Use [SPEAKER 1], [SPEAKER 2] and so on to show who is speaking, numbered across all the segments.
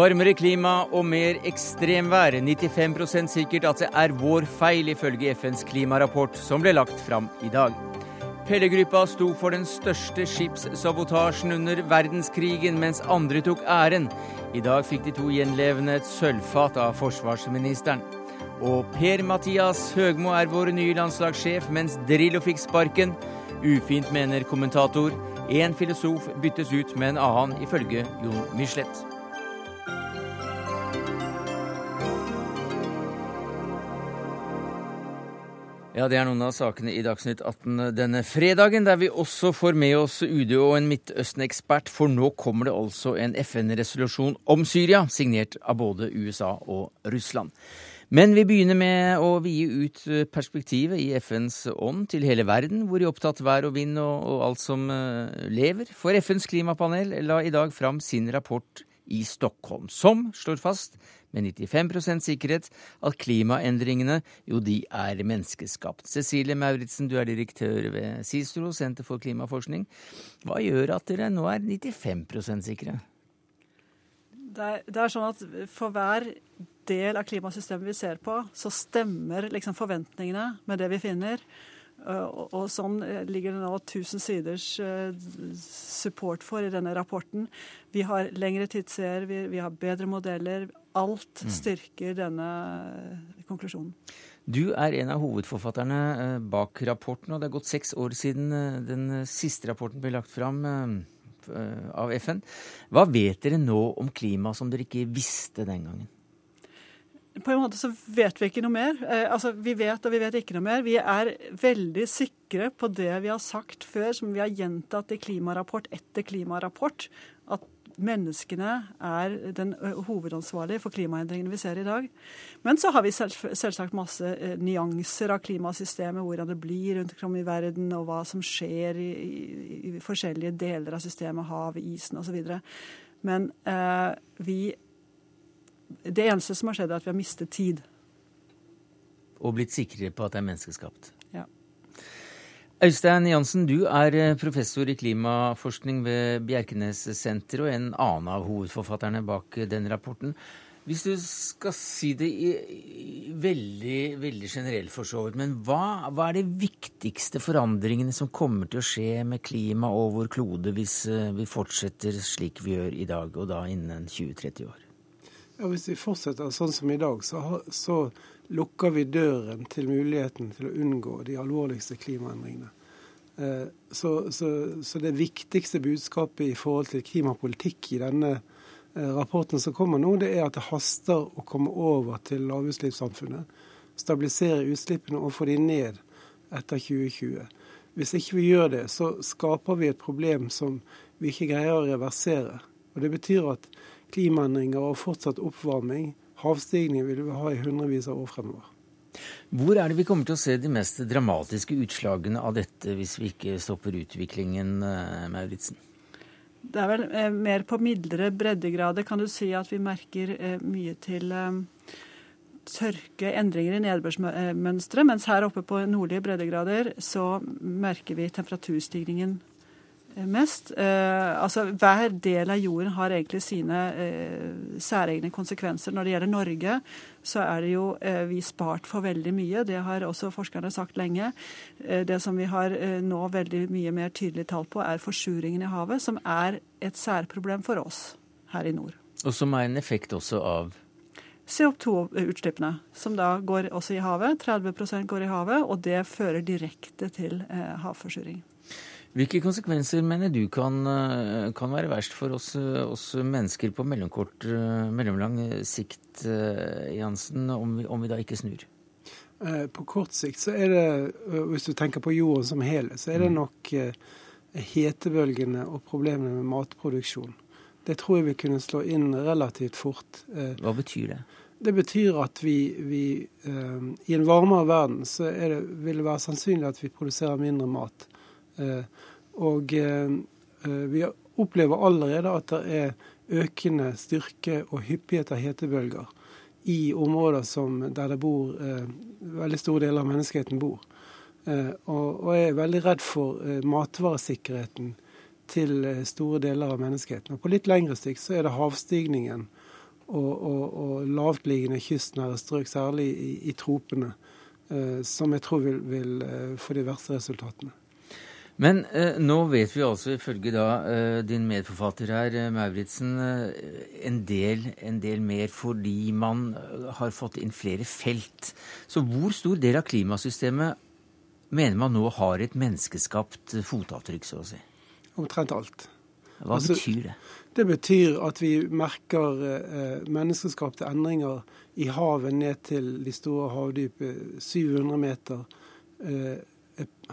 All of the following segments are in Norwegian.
[SPEAKER 1] Varmere klima og mer ekstremvær. 95% sikkert at det er vår feil, ifølge FNs klimarapport som ble lagt fram i dag. Pellegruppa sto for den største skipssabotasjen under verdenskrigen, mens andre tok æren. I dag fikk de to gjenlevende et sølvfat av forsvarsministeren. Og Per-Mathias Høgmo er vår nye landslagssjef, mens Drillo fikk sparken. Ufint, mener kommentator. Én filosof byttes ut med en annen, ifølge Jon Michelet. Ja, Det er noen av sakene i Dagsnytt 18 denne fredagen, der vi også får med oss UD og en Midtøsten-ekspert, for nå kommer det altså en FN-resolusjon om Syria, signert av både USA og Russland. Men vi begynner med å vie ut perspektivet i FNs ånd til hele verden, hvor de opptatt vær og vind og, og alt som uh, lever. For FNs klimapanel la i dag fram sin rapport i Stockholm, som slår fast med 95% sikkerhet at klimaendringene jo de er menneskeskapt. Cecilie Mauritzen, du er direktør ved CISTRO, Senter for klimaforskning. Hva gjør at dere nå er 95% sikre?
[SPEAKER 2] Det er, det er, sånn at For hver del av klimasystemet vi ser på, så stemmer liksom forventningene med det vi finner. Eh, og, sånn eh, ligger det nå 1000 siders eh, support for i denne rapporten. Vi har lengre tidsseer, vi, vi, har bedre modeller. Alt mm. styrker denne konklusjonen.
[SPEAKER 1] Du er en av hovedforfatterne bak rapporten, og det er gått seks år siden den siste rapporten ble lagt fram av FN. Hva vet dere nå om klima som dere ikke visste den gangen?
[SPEAKER 2] på en måte så vet vi ikke noe mer. Eh, altså, Vi vet og vi vet ikke noe mer. Vi er veldig sikre på det vi har sagt før, som vi har gjentatt i klimarapport etter klimarapport, menneskene er den hovedansvarlige for klimaendringene vi ser i dag. Men så har vi selvsagt masse nyanser av klimasystemet, hvordan det blir rundt omkring i verden, og hva som skjer i, i, i forskjellige deler av systemet, havet, isen osv. Men eh, vi det eneste som har skjedd, er at vi har mistet tid.
[SPEAKER 1] Og blitt sikrere på at det er menneskeskapt. Øystein Jansen, du er eh, professor i klimaforskning ved Bjerkenessenteret og en annen av hovedforfatterne bak eh, den rapporten. Hvis du skal si det i veldig, veldig generelt for så vidt, men hva, hva, er de viktigste forandringene som kommer til å skje med klima og vår klode hvis eh, vi fortsetter slik vi gjør i dag, og da innen 20-30 år?
[SPEAKER 3] Ja, Hvis vi fortsetter sånn som i dag, så, så, lukker vi døren til muligheten til å unngå de alvorligste klimaendringene. Eh, så, så, så, det viktigste budskapet i forhold til klimapolitikk i denne eh, rapporten som kommer nå, det er at det haster å komme over til lavutslippssamfunnet. Stabilisere utslippene og få de ned etter 2020. Hvis ikke vi gjør det, så skaper vi et problem som vi ikke greier å reversere. Og Det betyr at klimaendringer og fortsatt oppvarming, havstigning, vil vi ha i hundrevis av år fremover.
[SPEAKER 1] Hvor er det vi kommer til å se de mest dramatiske utslagene av dette, hvis vi ikke stopper utviklingen, eh, Mauritzen?
[SPEAKER 2] Det er vel eh, mer på mildere breddegrader kan du si at vi merker eh, mye til eh, tørke, endringer i nedbørsmønsteret. Mens her oppe på nordlige breddegrader så merker vi temperaturstigningen mest. Eh, altså Hver del av jorden har egentlig sine eh, særegne konsekvenser. Når det gjelder Norge, så er det jo eh, vi spart for veldig mye. Det har også forskerne sagt lenge. Eh, det som vi har eh, nå veldig mye mer tydelig tall på, er forsuringen i havet, som er et særproblem for oss her i nord.
[SPEAKER 1] Og som er en effekt også av
[SPEAKER 2] CO2-utslippene, som da går også i havet. 30% går i havet, og det fører direkte til eh, havforsuring.
[SPEAKER 1] Hvilke konsekvenser mener du kan, eh, kan være verst for oss, eh, oss, mennesker på mellomkort, eh, mellomlang sikt, Jansen, om vi, om vi da ikke snur?
[SPEAKER 3] På kort sikt så er det, hvis du tenker på jorden som helhet, så er det mm. nok hetebølgene og problemene med matproduksjon. Det tror jeg vil kunne slå inn relativt fort.
[SPEAKER 1] Hva betyr det?
[SPEAKER 3] Det betyr at vi, vi i en varmere verden så det, vil det være sannsynlig at vi produserer mindre mat. Eh, og eh, eh, vi opplever allerede at det er økende styrke og hyppighet av hetebølger i områder som, der det bor veldig store deler av menneskeheten bor. Og, jeg er veldig redd for matvaresikkerheten til store deler av menneskeheten. Og på litt lengre sikt så er det havstigningen og, og, og lavtliggende kystnære strøk, særlig i, i tropene, som jeg tror vil, vil få de verste resultatene.
[SPEAKER 1] Men eh, nå vet vi altså, ifølge da eh, din medforfatter her, eh, Mauritzen, eh, en, del, en, del, mer fordi man eh, har fått inn flere felt. Så hvor stor del av klimasystemet mener man nå har et menneskeskapt fotavtrykk, så å si?
[SPEAKER 3] Omtrent alt.
[SPEAKER 1] Hva altså, betyr det?
[SPEAKER 3] Det betyr at vi merker eh, menneskeskapte endringer i havet ned til de store havdypet, 700 meter. Eh,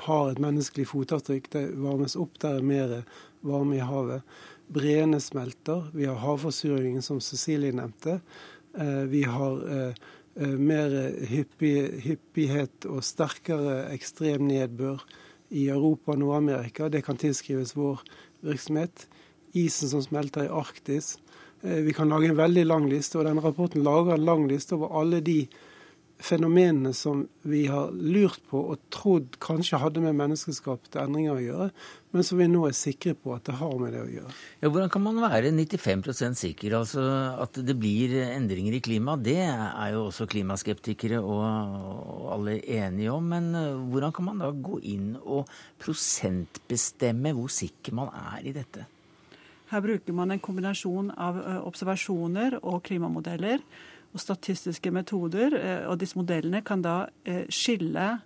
[SPEAKER 3] har et menneskelig fotavtrykk. Det varmes opp, der er mer varme i havet. Breene smelter. Vi har havforsuringen, som Cecilie nevnte. Eh, vi har eh, eh, mer hyppighet og sterkere ekstrem nedbør i Europa og Nord-Amerika. Det kan tilskrives vår virksomhet. Isen som smelter i Arktis. Vi kan lage en veldig lang liste, og denne rapporten lager en lang liste over alle de fenomenene som vi har lurt på og trodd kanskje hadde med menneskeskapte endringer å gjøre, men som vi nå er sikre på at det har med det å gjøre.
[SPEAKER 1] Ja, Hvordan kan man være 95% sikker? Altså At det blir endringer i klimaet, det er jo også klimaskeptikere og, og alle enige om. Men eh, hvordan kan man da gå inn og prosentbestemme hvor sikker man er i dette?
[SPEAKER 2] Her bruker man en kombinasjon av eh, observasjoner og klimamodeller og statistiske metoder. Eh, og disse modellene kan da eh, skille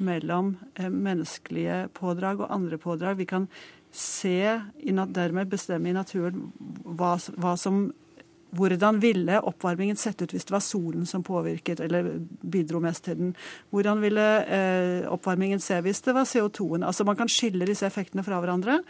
[SPEAKER 2] mellom eh, menneskelige pådrag og andre pådrag. Vi kan se, dermed bestemme i naturen hva, hva som hvordan ville oppvarmingen sett ut hvis det var solen som påvirket eller bidro mest til den? Hvordan ville eh, oppvarmingen se hvis det var CO2-en? Altså Man kan skille disse effektene fra hverandre.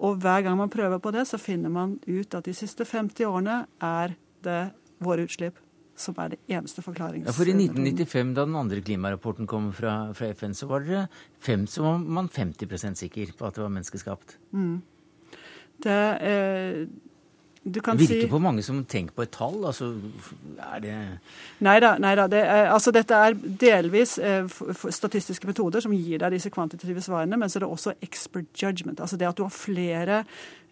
[SPEAKER 2] Og hver gang man prøver på det, så finner man ut at de siste 50 årene er det våre utslipp som er det eneste forklarings...
[SPEAKER 1] Ja, for i 1995, da den andre klimarapporten kom fra, fra FN, så var, det fem, så var man 50% sikker på at det var menneskeskapt. Mm.
[SPEAKER 2] Det, eh,
[SPEAKER 1] du kan Virker si... på mange som tenker på et tall? Altså, er det
[SPEAKER 2] Nei da. Det altså, dette er delvis eh, statistiske metoder som gir deg disse kvantitative svarene, men så er det også expert judgment. Altså det at du har flere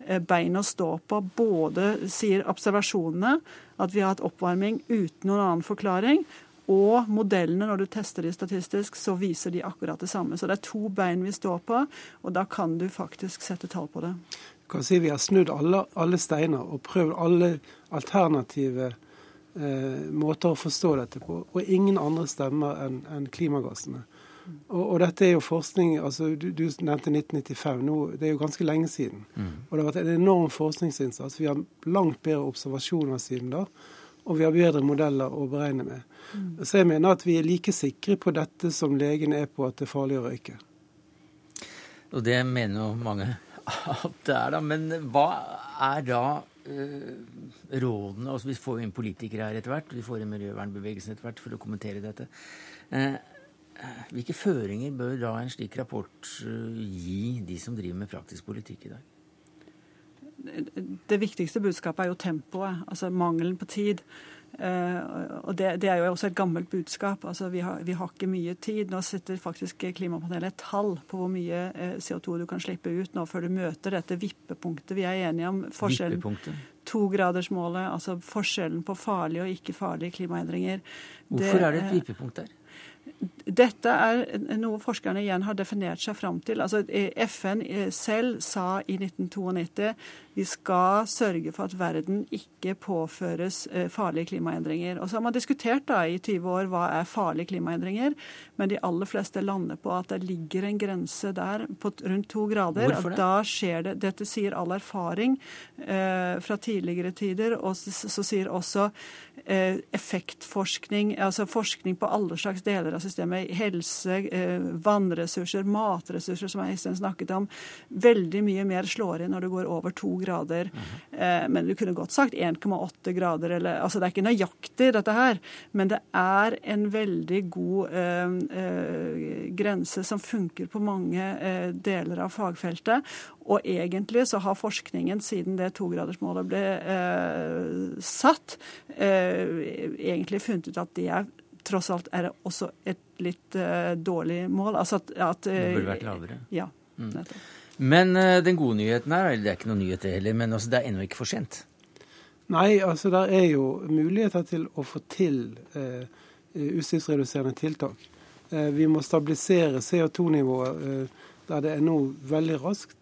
[SPEAKER 2] eh, bein å stå på. Både sier observasjonene at vi har hatt oppvarming uten noen annen forklaring, og modellene, når du tester de statistisk, så viser de akkurat det samme. Så det er to bein vi står på, og da kan du faktisk sette tall på det
[SPEAKER 3] kan si Vi har snudd alle, alle steiner og prøvd alle alternative eh, måter å forstå dette på. Og ingen andre stemmer enn en klimagassene. Og, og, dette er jo forskning altså Du, du nevnte 1995. Nå, det er jo ganske lenge siden. Mm. Og det har vært en enorm forskningsinnsats. Vi har langt bedre observasjoner siden da. Og vi har bedre modeller å beregne med. Mm. Så jeg mener at vi er like sikre på dette som legene er på at det er farlig å røyke.
[SPEAKER 1] Og det mener jo mange det er, da. Men hva er da uh, rådene altså Vi får jo inn politikere her etter hvert. Vi får inn miljøvernbevegelsen etter hvert for å kommentere dette. Uh, hvilke føringer bør da en slik rapport gi de som driver med praktisk politikk i dag?
[SPEAKER 2] Det viktigste budskapet er jo tempoet, altså mangelen på tid. Uh, og det, det, er jo også et gammelt budskap. altså vi har, vi har, ikke mye tid. Nå setter faktisk Klimapanelet et tall på hvor mye eh, CO2 du kan slippe ut nå før du møter dette vippepunktet. Vi er enige om forskjellen. Togradersmålet, altså forskjellen på farlige og ikke farlige klimaendringer.
[SPEAKER 1] Hvorfor det, er det et vippepunkt der?
[SPEAKER 2] Dette er noe forskerne igjen har definert seg fram til. Altså, FN selv sa i 1992 vi skal sørge for at verden ikke påføres eh, farlige klimaendringer. Og så har man diskutert da i 20 år hva er farlige klimaendringer, men de aller fleste lander på at det ligger en grense der på rundt to grader.
[SPEAKER 1] Hvorfor det?
[SPEAKER 2] Da skjer det. Dette sier all erfaring eh, fra tidligere tider, og så, så sier også eh, effektforskning, altså forskning på alle slags deler av systemet, helse, eh, vannressurser, matressurser, som Øystein snakket om, veldig mye mer slår inn når det går over to grader grader. Mm. men du kunne godt sagt 1,8 grader. Eller, altså det er ikke nøyaktig, dette her, men det er en veldig god øh, øh, grense som funker på mange øh, deler av fagfeltet. Og egentlig så har forskningen siden det togradersmålet ble eh, satt, egentlig funnet ut at det er tross alt er det også et litt eh, dårlig mål. Altså at, at
[SPEAKER 1] Det burde vært lavere.
[SPEAKER 2] Ja, mm.
[SPEAKER 1] Men uh, den gode nyheten er, eller det er ikke noen nyhet det heller, men altså, det er ennå ikke for sent?
[SPEAKER 3] Nei, altså det er jo muligheter til å få til utslippsreduserende tiltak. vi må stabilisere CO2-nivået der det er nå veldig raskt.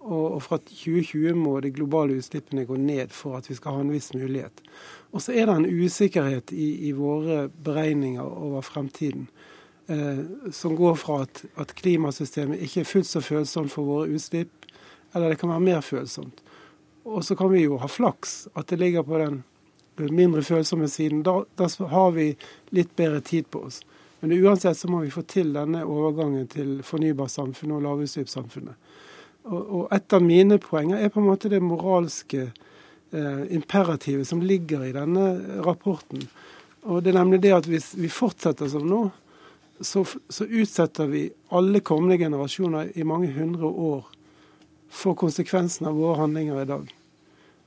[SPEAKER 3] Og, fra 2020 må de globale utslippene gå ned for at vi skal ha en viss mulighet. Og så er det en usikkerhet i, i våre beregninger over fremtiden. Eh, som går fra at, at, klimasystemet ikke er fullt så følsomt for våre utslipp, eller det kan være mer følsomt. Og så kan vi jo ha flaks, at det ligger på den mindre følsomme siden. Da, da har vi litt bedre tid på oss. Men uansett så må vi få til denne overgangen til fornybarsamfunnet og lavutslippssamfunnet. Og, og et av mine poenger er på en måte det moralske eh, imperativet som ligger i denne rapporten. Og det er nemlig det at hvis vi fortsetter som nå, så, så utsetter vi alle kommende generasjoner i mange hundre år for konsekvensen av våre handlinger i dag.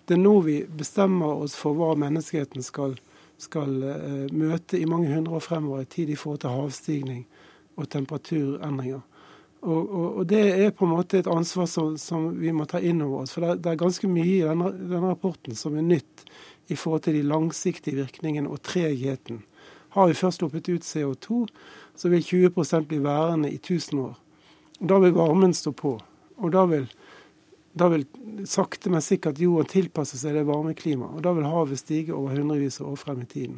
[SPEAKER 3] Det er nå vi bestemmer oss for hva menneskeheten skal skal eh, møte i mange hundre år fremover i tid i forhold til havstigning og temperaturendringer. Og, og, og, Det er på en måte et ansvar som, som vi må ta inn over oss. For det, det er ganske mye i denne, denne, rapporten som er nytt i forhold til de langsiktige virkningene og tregheten. Har vi først sluppet ut CO2, så vil 20% bli værende i 1000 år. Da vil varmen stå på. Og da vil da vil sakte, men sikkert jorden tilpasse seg det varme klimaet. Og da vil havet stige over hundrevis av år frem i tiden.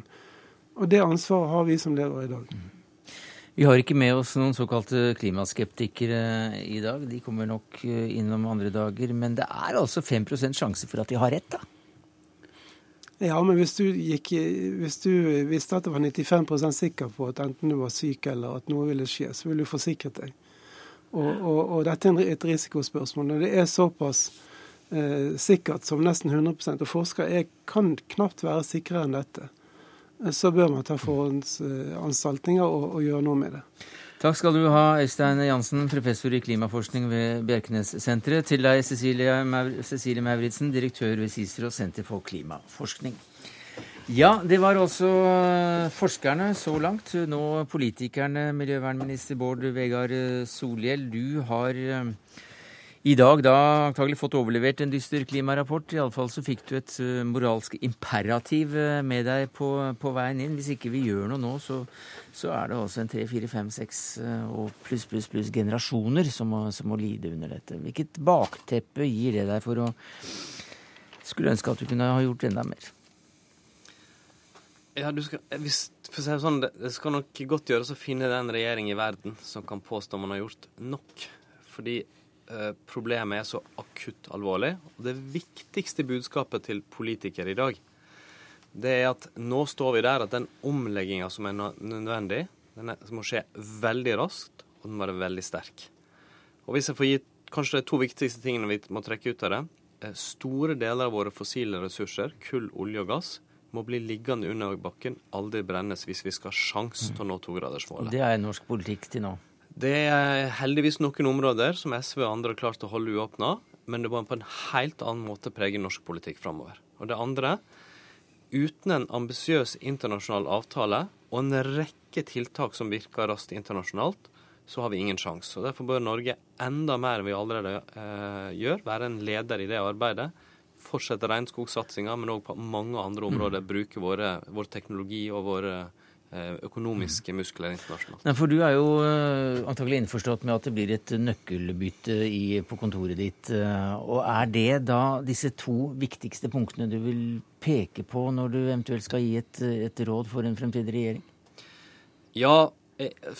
[SPEAKER 3] Og det ansvaret har vi som lever i dag.
[SPEAKER 1] Vi har ikke med oss noen såkalte klimaskeptikere i dag. De kommer nok eh, innom andre dager. Men det er altså 5% sjanse for at de har rett, da?
[SPEAKER 3] Ja, men hvis du, gikk, hvis du visste at du var 95% sikker på at enten du var syk eller at noe ville skje, så ville du forsikret deg. Og, og, og, dette er et risikospørsmål. Når det er såpass eh, sikkert som nesten 100 og forskere er, kan knapt være sikrere enn dette, så bør man ta forhåndsanstaltninger og, og gjøre noe med det.
[SPEAKER 1] Takk skal du ha, Øystein Jansen, professor i klimaforskning ved Bjerknessenteret. Til deg, Cecilie, Mauritzen, direktør ved CICERO Senter for klimaforskning. Ja, det var også eh, forskerne så langt. Nå politikerne. Miljøvernminister Bård Vegar eh, Solhjell, du har eh, i dag da antagelig fått overlevert en dyster klimarapport. Iallfall så fikk du et moralsk imperativ med deg på, på, veien inn. Hvis ikke vi gjør noe nå, så, så er det også en tre, fire, fem, seks og pluss, pluss, pluss generasjoner som må, som må lide under dette. Hvilket bakteppe gir det deg for å Skulle ønske at du kunne ha gjort enda mer.
[SPEAKER 4] Ja, du skal, hvis, for å si det sånn, det skal nok godt gjøres å finne den regjering i verden som kan påstå man har gjort nok. Fordi eh, problemet er så akutt alvorlig. Og det viktigste budskapet til politikere i dag, det er at nå står vi der at den omlegginga som er nødvendig, den må skje veldig raskt, og den må være veldig sterk. Og hvis jeg får gi kanskje de to viktigste tingene vi må trekke ut av det. Eh, store deler av våre fossile ressurser, kull, olje og gass, må bli liggende under bakken, aldri brennes, hvis vi skal ha sjanse til å nå togradersmålet.
[SPEAKER 1] Det er norsk politikk til nå?
[SPEAKER 4] Det er heldigvis noen områder som SV og andre har klart å holde uåpna, men det må på en helt annen måte prege norsk politikk framover. Og det andre, uten en ambisiøs internasjonal avtale og en rekke tiltak som virker raskt internasjonalt, så har vi ingen sjanse. Derfor bør Norge enda mer enn vi allerede eh, gjør, være en leder i det arbeidet fortsette regnskogsatsinga, men òg på mange andre områder mm. bruke våre, vår teknologi og våre eh, økonomiske mm. muskler internasjonalt.
[SPEAKER 1] Nei, for du er jo antakelig antagelig innforstått med at det blir et nøkkelbytte i, på kontoret ditt. Uh, og er det da disse to viktigste punktene du vil peke på når du eventuelt skal gi et, et råd for en fremtidig regjering?
[SPEAKER 4] Ja,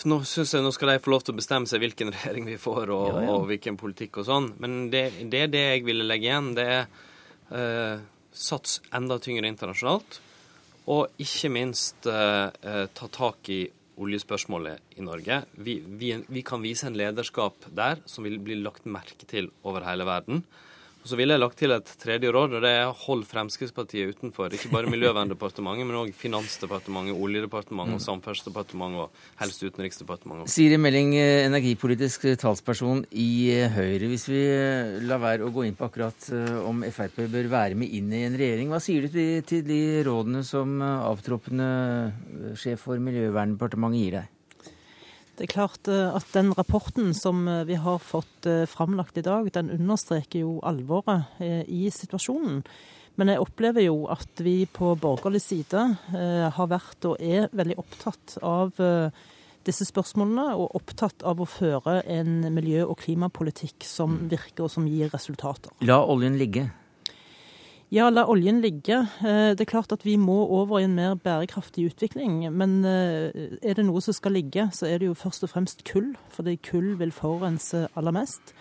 [SPEAKER 4] nå synes jeg nå skal de få lov til å bestemme seg hvilken regjering vi får, og, ja, ja. og hvilken politikk og sånn. Men det, det, er det jeg ville legge igjen. Det er eh, sats enda tyngre internasjonalt. Og ikke minst eh, eh, ta tak i oljespørsmålet i Norge. Vi, vi, vi, kan vise en lederskap der som vil bli lagt merke til over hele verden. Og så ville jeg lagt til et tredje råd, og det er hold Fremskrittspartiet utenfor. Ikke bare Miljøverndepartementet, men òg Finansdepartementet, Oljedepartementet og Samferdselsdepartementet og helst Utenriksdepartementet.
[SPEAKER 1] Siri Meling, eh, energipolitisk talsperson i eh, Høyre. Hvis vi eh, lar være å gå inn på akkurat om Frp bør være med inn i en regjering, hva sier du til, de rådene som avtroppende sjef for Miljøverndepartementet gir deg?
[SPEAKER 5] Det er klart eh, at den rapporten som eh, vi har fått eh, framlagt i dag, den understreker jo alvoret i situasjonen. Men jeg opplever jo at vi på borgerlig side har vært og er veldig opptatt av disse spørsmålene, og opptatt av å føre en miljø- og klimapolitikk som mm. virker og som gir resultater.
[SPEAKER 1] La oljen ligge.
[SPEAKER 5] Ja, la oljen ligge. Eh, det er klart at vi må over i en mer bærekraftig utvikling. Men eh, er det noe som skal ligge, så er det jo først og fremst kull. Fordi kull vil forurense aller mest.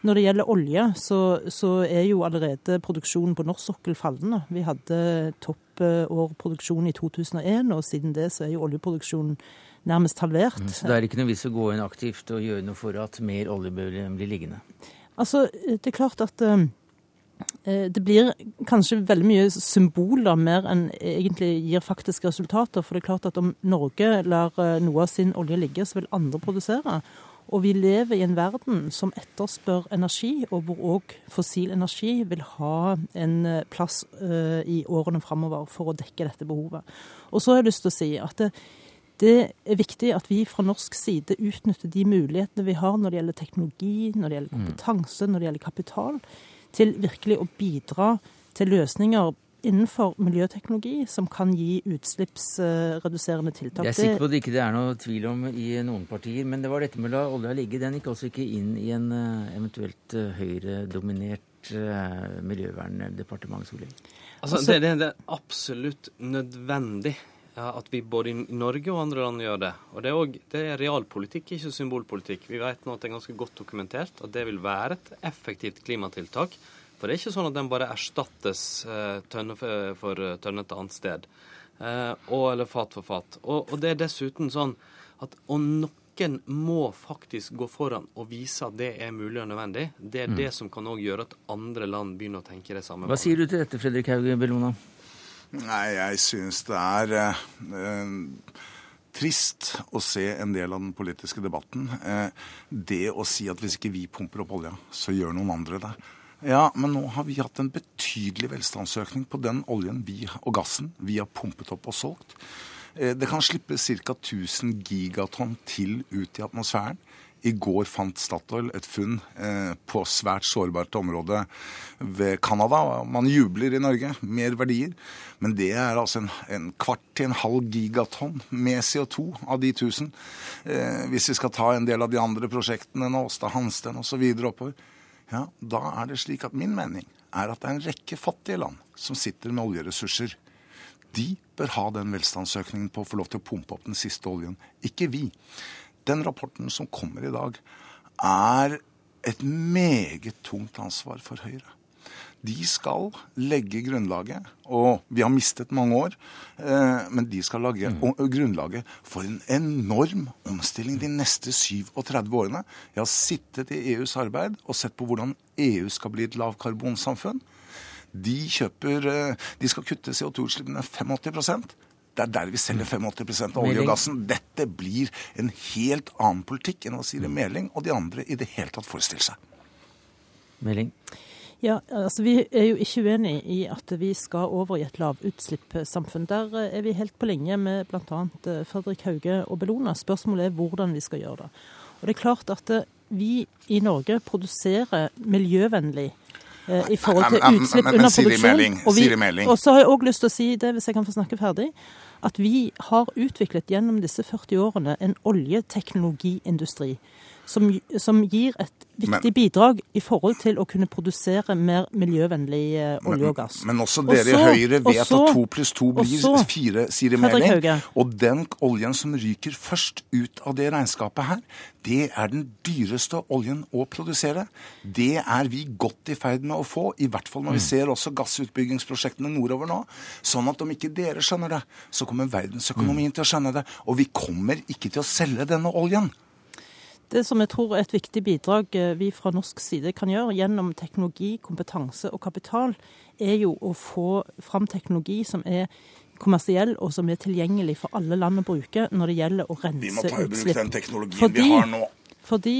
[SPEAKER 5] Når det gjelder olje, så, så er jo allerede produksjonen på norsk sokkel fallende. Vi hadde toppårproduksjon i 2001, og siden det så er jo oljeproduksjonen nærmest halvert. Mm,
[SPEAKER 1] så det er ikke noe vits å gå inn aktivt og gjøre noe for at mer olje blir liggende?
[SPEAKER 5] Altså, det er klart at eh, Eh, det blir kanskje veldig mye symboler mer enn egentlig gir faktiske resultater. For det er klart at om Norge lar eh, noe av sin olje ligge, så vil andre produsere. Og vi lever i en verden som etterspør energi, og hvor òg fossil energi vil ha en eh, plass i årene framover for å dekke dette behovet. Og så har jeg lyst til å si at det, det er viktig at vi fra norsk side utnytter de mulighetene vi har når det gjelder teknologi, når det gjelder kompetanse, når det gjelder kapital til virkelig å bidra til løsninger innenfor miljøteknologi som kan gi utslippsreduserende tiltak.
[SPEAKER 1] Jeg er sikker på at det ikke er noe tvil om i noen partier, men det var dette med å la olja ligge. Den gikk altså ikke inn i en eh, eventuelt eh, høyredominert eh, miljøverndepartement, Solheim?
[SPEAKER 4] Altså, det, det, det, er absolutt nødvendig ja, at vi både i Norge og andre land gjør det. Og det er, også, det er realpolitikk, ikke symbolpolitikk. Vi vet nå at det er ganske godt dokumentert at det vil være et effektivt klimatiltak. For det er ikke sånn at den bare erstattes eh, tønne for, for tønne et annet sted. Eh, og, eller fat for fat. Og, og, det er dessuten sånn at og noen må faktisk gå foran og vise at det er mulig og nødvendig. Det er mm. det som kan òg gjøre at andre land begynner å tenke det samme.
[SPEAKER 1] Hva sier du til dette, Fredrik Hauge Bellona?
[SPEAKER 6] Nei, jeg syns det er eh, trist å se en del av den politiske debatten. Eh, det å si at hvis ikke vi pumper opp olja, så gjør noen andre det. Ja, men nå har vi hatt en betydelig velstandsøkning på den oljen vi, og gassen vi har pumpet opp og solgt. Eh, det kan slippe ca. 1000 gigatonn til ut i atmosfæren. I går fant Statoil et funn eh, på svært sårbart område ved Canada. Man jubler i Norge. Mer verdier. Men det er altså en, en kvart til en halv gigatonn med CO2 av de 1000. Eh, hvis vi skal ta en del av de andre prosjektene, Åsta Hansten osv. oppover, ja, da er det slik at min mening er at det er en rekke fattige land som sitter med oljeressurser. De bør ha den velstandsøkningen på å få lov til å pumpe opp den siste oljen, ikke vi den rapporten som kommer i dag, er et meget tungt ansvar for Høyre. De skal legge grunnlaget, og vi har mistet mange år, eh, men de skal lage mm. grunnlaget for en enorm omstilling de neste 37 årene. Jeg har sittet i EUs arbeid og sett på hvordan EU skal bli et lavkarbonsamfunn. De, kjøper, eh, de skal kutte CO2-utslippene 85 det er der vi selger 85% av olje og gassen. Dette blir en helt annen politikk enn hva Siri Meling og de andre i det hele tatt forestiller seg.
[SPEAKER 1] Meling?
[SPEAKER 5] Ja, altså Vi er jo ikke uenig i at vi skal over i et lavutslippssamfunn. Der er vi helt på linje med bl.a. Eh, Fredrik Hauge og Bellona. Spørsmålet er hvordan vi skal gjøre det. Og det er klart at eh, vi i Norge produserer miljøvennlig eh, i forhold til utslipp under produksjon. Og så har jeg òg lyst til å si det, hvis jeg kan få snakke ferdig at vi har utviklet gjennom disse 40 årene en oljeteknologiindustri som, som gir et viktig bidrag i forhold til å kunne produsere mer miljøvennlig eh, olje og gass.
[SPEAKER 6] Men, men også dere i Høyre vet også, at to pluss to blir også, fire, sier Meling. Og den oljen som ryker først ut av det regnskapet her, det er den dyreste oljen å produsere. Det er vi godt i ferd med å få, i hvert fall når vi mm. ser også gassutbyggingsprosjektene nordover nå. Sånn at om ikke dere skjønner det, så kommer verdensøkonomien mm. til å skjønne det. Og vi kommer ikke til å selge denne oljen.
[SPEAKER 5] Det som jeg tror er et viktig bidrag eh, vi fra norsk side kan gjøre gjennom teknologi, kompetanse og kapital, er jo å få fram teknologi som er kommersiell og som er tilgjengelig for alle land å bruke når det gjelder å rense utslipp. Vi må ta i bruk
[SPEAKER 6] den teknologien Fordi, vi har nå.
[SPEAKER 5] Fordi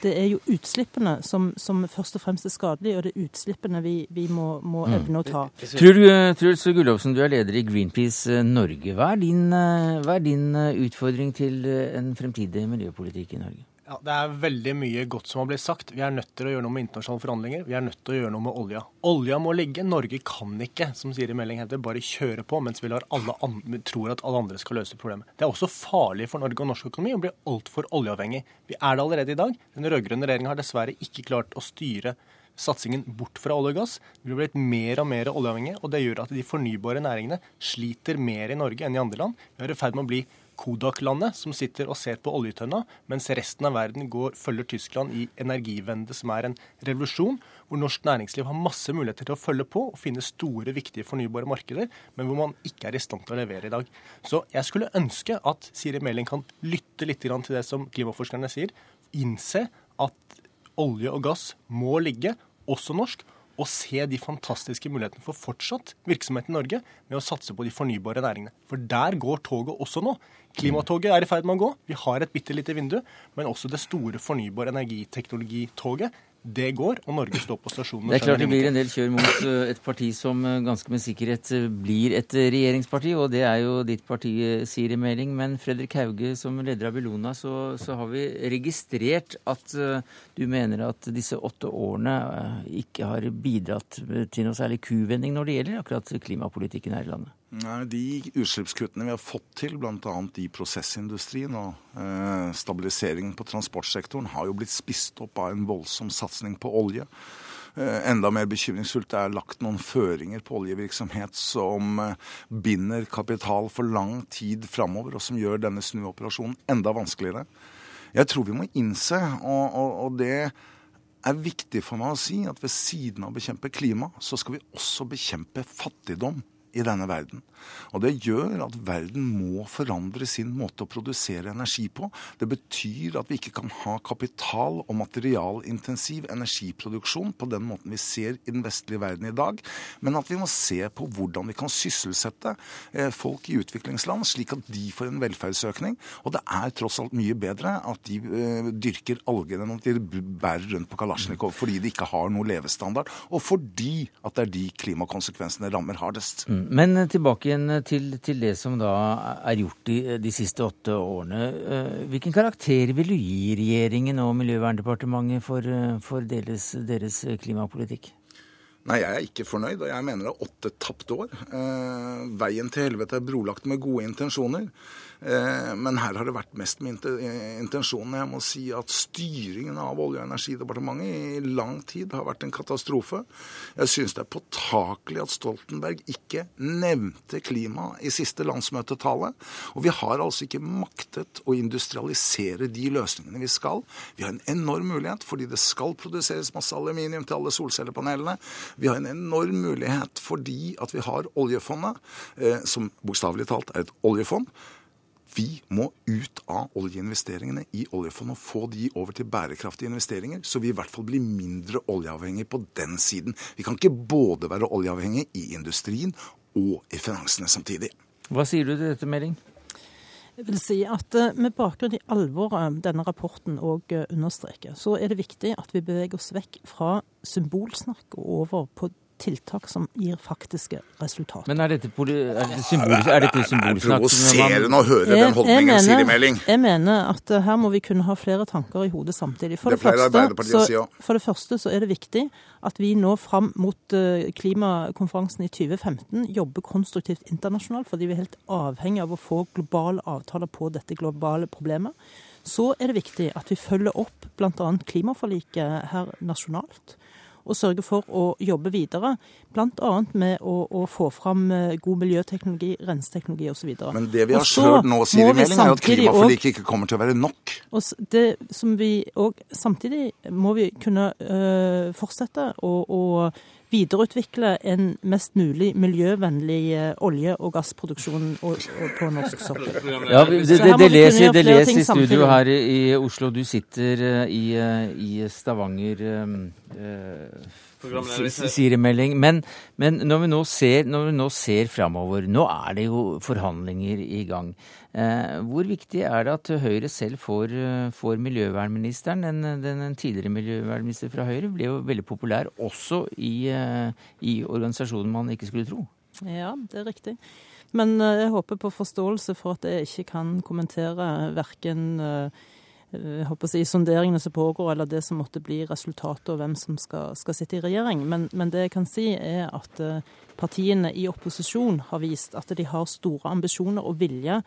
[SPEAKER 5] det er jo utslippene som, som, først og fremst er skadelige, og det er utslippene vi, vi må, må mm. evne å ta.
[SPEAKER 1] Truls Gullovsen, du er leder i Greenpeace eh, Norge. Hva er, din, eh, hva er din utfordring til en fremtidig miljøpolitikk i Norge?
[SPEAKER 7] Ja, Det er veldig mye godt som har blitt sagt. Vi er nødt til å gjøre noe med internasjonale forhandlinger. Vi er nødt til å gjøre noe med olja. Olja må ligge. Norge kan ikke, som sier i meldingen heter, bare kjøre på mens vi andre, tror at alle andre skal løse problemet. Det er også farlig for Norge og norsk økonomi å bli altfor oljeavhengig. Vi er det allerede i dag. Den rød-grønne regjeringa har dessverre ikke klart å styre satsingen bort fra olje og gass. Vi blir blitt mer og mer oljeavhengige, og det gjør at de fornybare næringene sliter mer i Norge enn i andre land. Vi er i ferd med å bli Kodak-landet som sitter og ser på oljetønna, mens resten av verden går, følger Tyskland i energivende, som er en revolusjon, hvor norsk næringsliv har masse muligheter til å følge på og finne store, viktige fornybare markeder, men hvor man ikke er i stand til å levere i dag. Så jeg skulle ønske at Siri Meling kan lytte litt til det som klimaforskerne sier, innse at olje og gass må ligge, også norsk, og se de fantastiske mulighetene for fortsatt virksomhet i Norge med å satse på de fornybare næringene. For der går toget også nå. Klimatoget er i ferd med å gå. Vi har et bitte lite vindu. Men også det store fornybare energiteknologitoget det går, og Norge står på stasjonen.
[SPEAKER 1] Det er klart det blir en del kjør mot eh, et parti som eh, ganske med sikkerhet eh, blir et regjeringsparti, og det er jo ditt parti, Siri Meling. Men Fredrik Hauge, som leder av Bellona, så, så, har vi registrert at du mener at disse åtte årene ikke har bidratt til noe særlig kuvending når det gjelder akkurat klimapolitikken her i landet?
[SPEAKER 6] Nei, De utslippskuttene vi har fått til, bl.a. i prosessindustrien og eh, stabiliseringen på transportsektoren, har jo blitt spist opp av en voldsom satsing på olje. Eh, enda mer bekymringsfullt er lagt noen føringer på oljevirksomhet som eh, binder kapital for lang tid framover, og som gjør denne snuoperasjonen enda vanskeligere. Jeg tror vi må innse, og, og, og det er viktig for meg å si, at ved siden av å bekjempe klima, så skal vi også bekjempe fattigdom i denne verden. Og Det gjør at verden må forandre sin måte å produsere energi på. Det betyr at vi ikke kan ha kapital- og materialintensiv energiproduksjon på den måten vi ser i den vestlige verden i dag, men at vi må se på hvordan vi kan sysselsette eh, folk i utviklingsland, slik at de får en velferdsøkning. Og det er tross alt mye bedre at de eh, dyrker alger enn at de bærer rundt på Kalasjnikov fordi de ikke har noe levestandard, og fordi at det er de klimakonsekvensene rammer hardest.
[SPEAKER 1] Mm. Men tilbake igjen til, til, det som da er gjort de, de, siste åtte årene. Eh, hvilken karakter vil du gi regjeringen og Miljøverndepartementet for, eh, for deres, deres, klimapolitikk?
[SPEAKER 6] Nei, jeg er ikke fornøyd, og jeg mener det er åtte tapte år. Eh, veien til helvete er brolagt med gode intensjoner. Eh, men her har det vært mest med intensjonen. Jeg må si at styringen av Olje- og energidepartementet i lang tid har vært en katastrofe. Jeg syns det er påtakelig at Stoltenberg ikke nevnte klima i siste landsmøtetale. Og vi har altså ikke maktet å industrialisere de løsningene vi skal. Vi har en enorm mulighet fordi det skal produseres masse aluminium til alle solcellepanelene. Vi har en enorm mulighet fordi at vi har oljefondet, eh, som bokstavelig talt er et oljefond. Vi må ut av oljeinvesteringene i oljefondet og få de over til bærekraftige investeringer, så vi i hvert fall blir mindre oljeavhengig på den siden. Vi kan ikke både være oljeavhengig i industrien og i finansene samtidig.
[SPEAKER 1] Hva sier du til dette, Meling?
[SPEAKER 5] Jeg vil si at eh, Med bakgrunn i alvoret denne rapporten òg eh, understreker, så er det viktig at vi beveger oss vekk fra symbolsnakk og over på tiltak som gir faktiske resultater.
[SPEAKER 1] Men er dette, er dette symbolisk? Er dette symbolsnakk? Det er
[SPEAKER 6] provoserende å høre den holdningen, Siri Meling.
[SPEAKER 5] Jeg mener at eh, her må vi kunne ha flere tanker i hodet samtidig. For det,
[SPEAKER 6] det, første, så,
[SPEAKER 5] for det første så er det viktig at vi nå fram mot eh, klimakonferansen i 2015 jobber konstruktivt internasjonalt, fordi vi er helt avhengig av å få globale avtaler på dette globale problemet. Så er det viktig at vi følger opp bl.a. klimaforliket her nasjonalt. Og sørge for å jobbe videre. Bl.a. med å, å, få fram eh, god miljøteknologi, renseteknologi osv.
[SPEAKER 6] Men det vi har hørt nå, sier i meldingen, er at klimaforliket ikke kommer til å være nok.
[SPEAKER 5] Og det som vi også, Samtidig må vi kunne øh, fortsette å videreutvikle en mest mulig miljøvennlig eh, olje- og gassproduksjon på norsk sokkel.
[SPEAKER 1] Ja, det, det, det leser, det leser i studio her i Oslo. Du sitter eh, i, eh, i Stavanger. Eh, sier i melding. Men, men, når vi nå ser, når vi nå ser framover, nå er det jo forhandlinger i gang. Eh, hvor viktig er det at Høyre selv får, får miljøvernministeren? Den, den, den, tidligere miljøvernministeren fra Høyre ble jo veldig populær også i, eh, i organisasjonen man ikke skulle tro.
[SPEAKER 5] Ja, det er riktig. Men eh, jeg håper på forståelse for at jeg ikke kan kommentere verken si, sonderingene som pågår, eller det som måtte bli resultatet, og hvem som skal, skal sitte i regjering. Men, men, det jeg kan si, er at eh, partiene i opposisjon har vist at de har store ambisjoner og vilje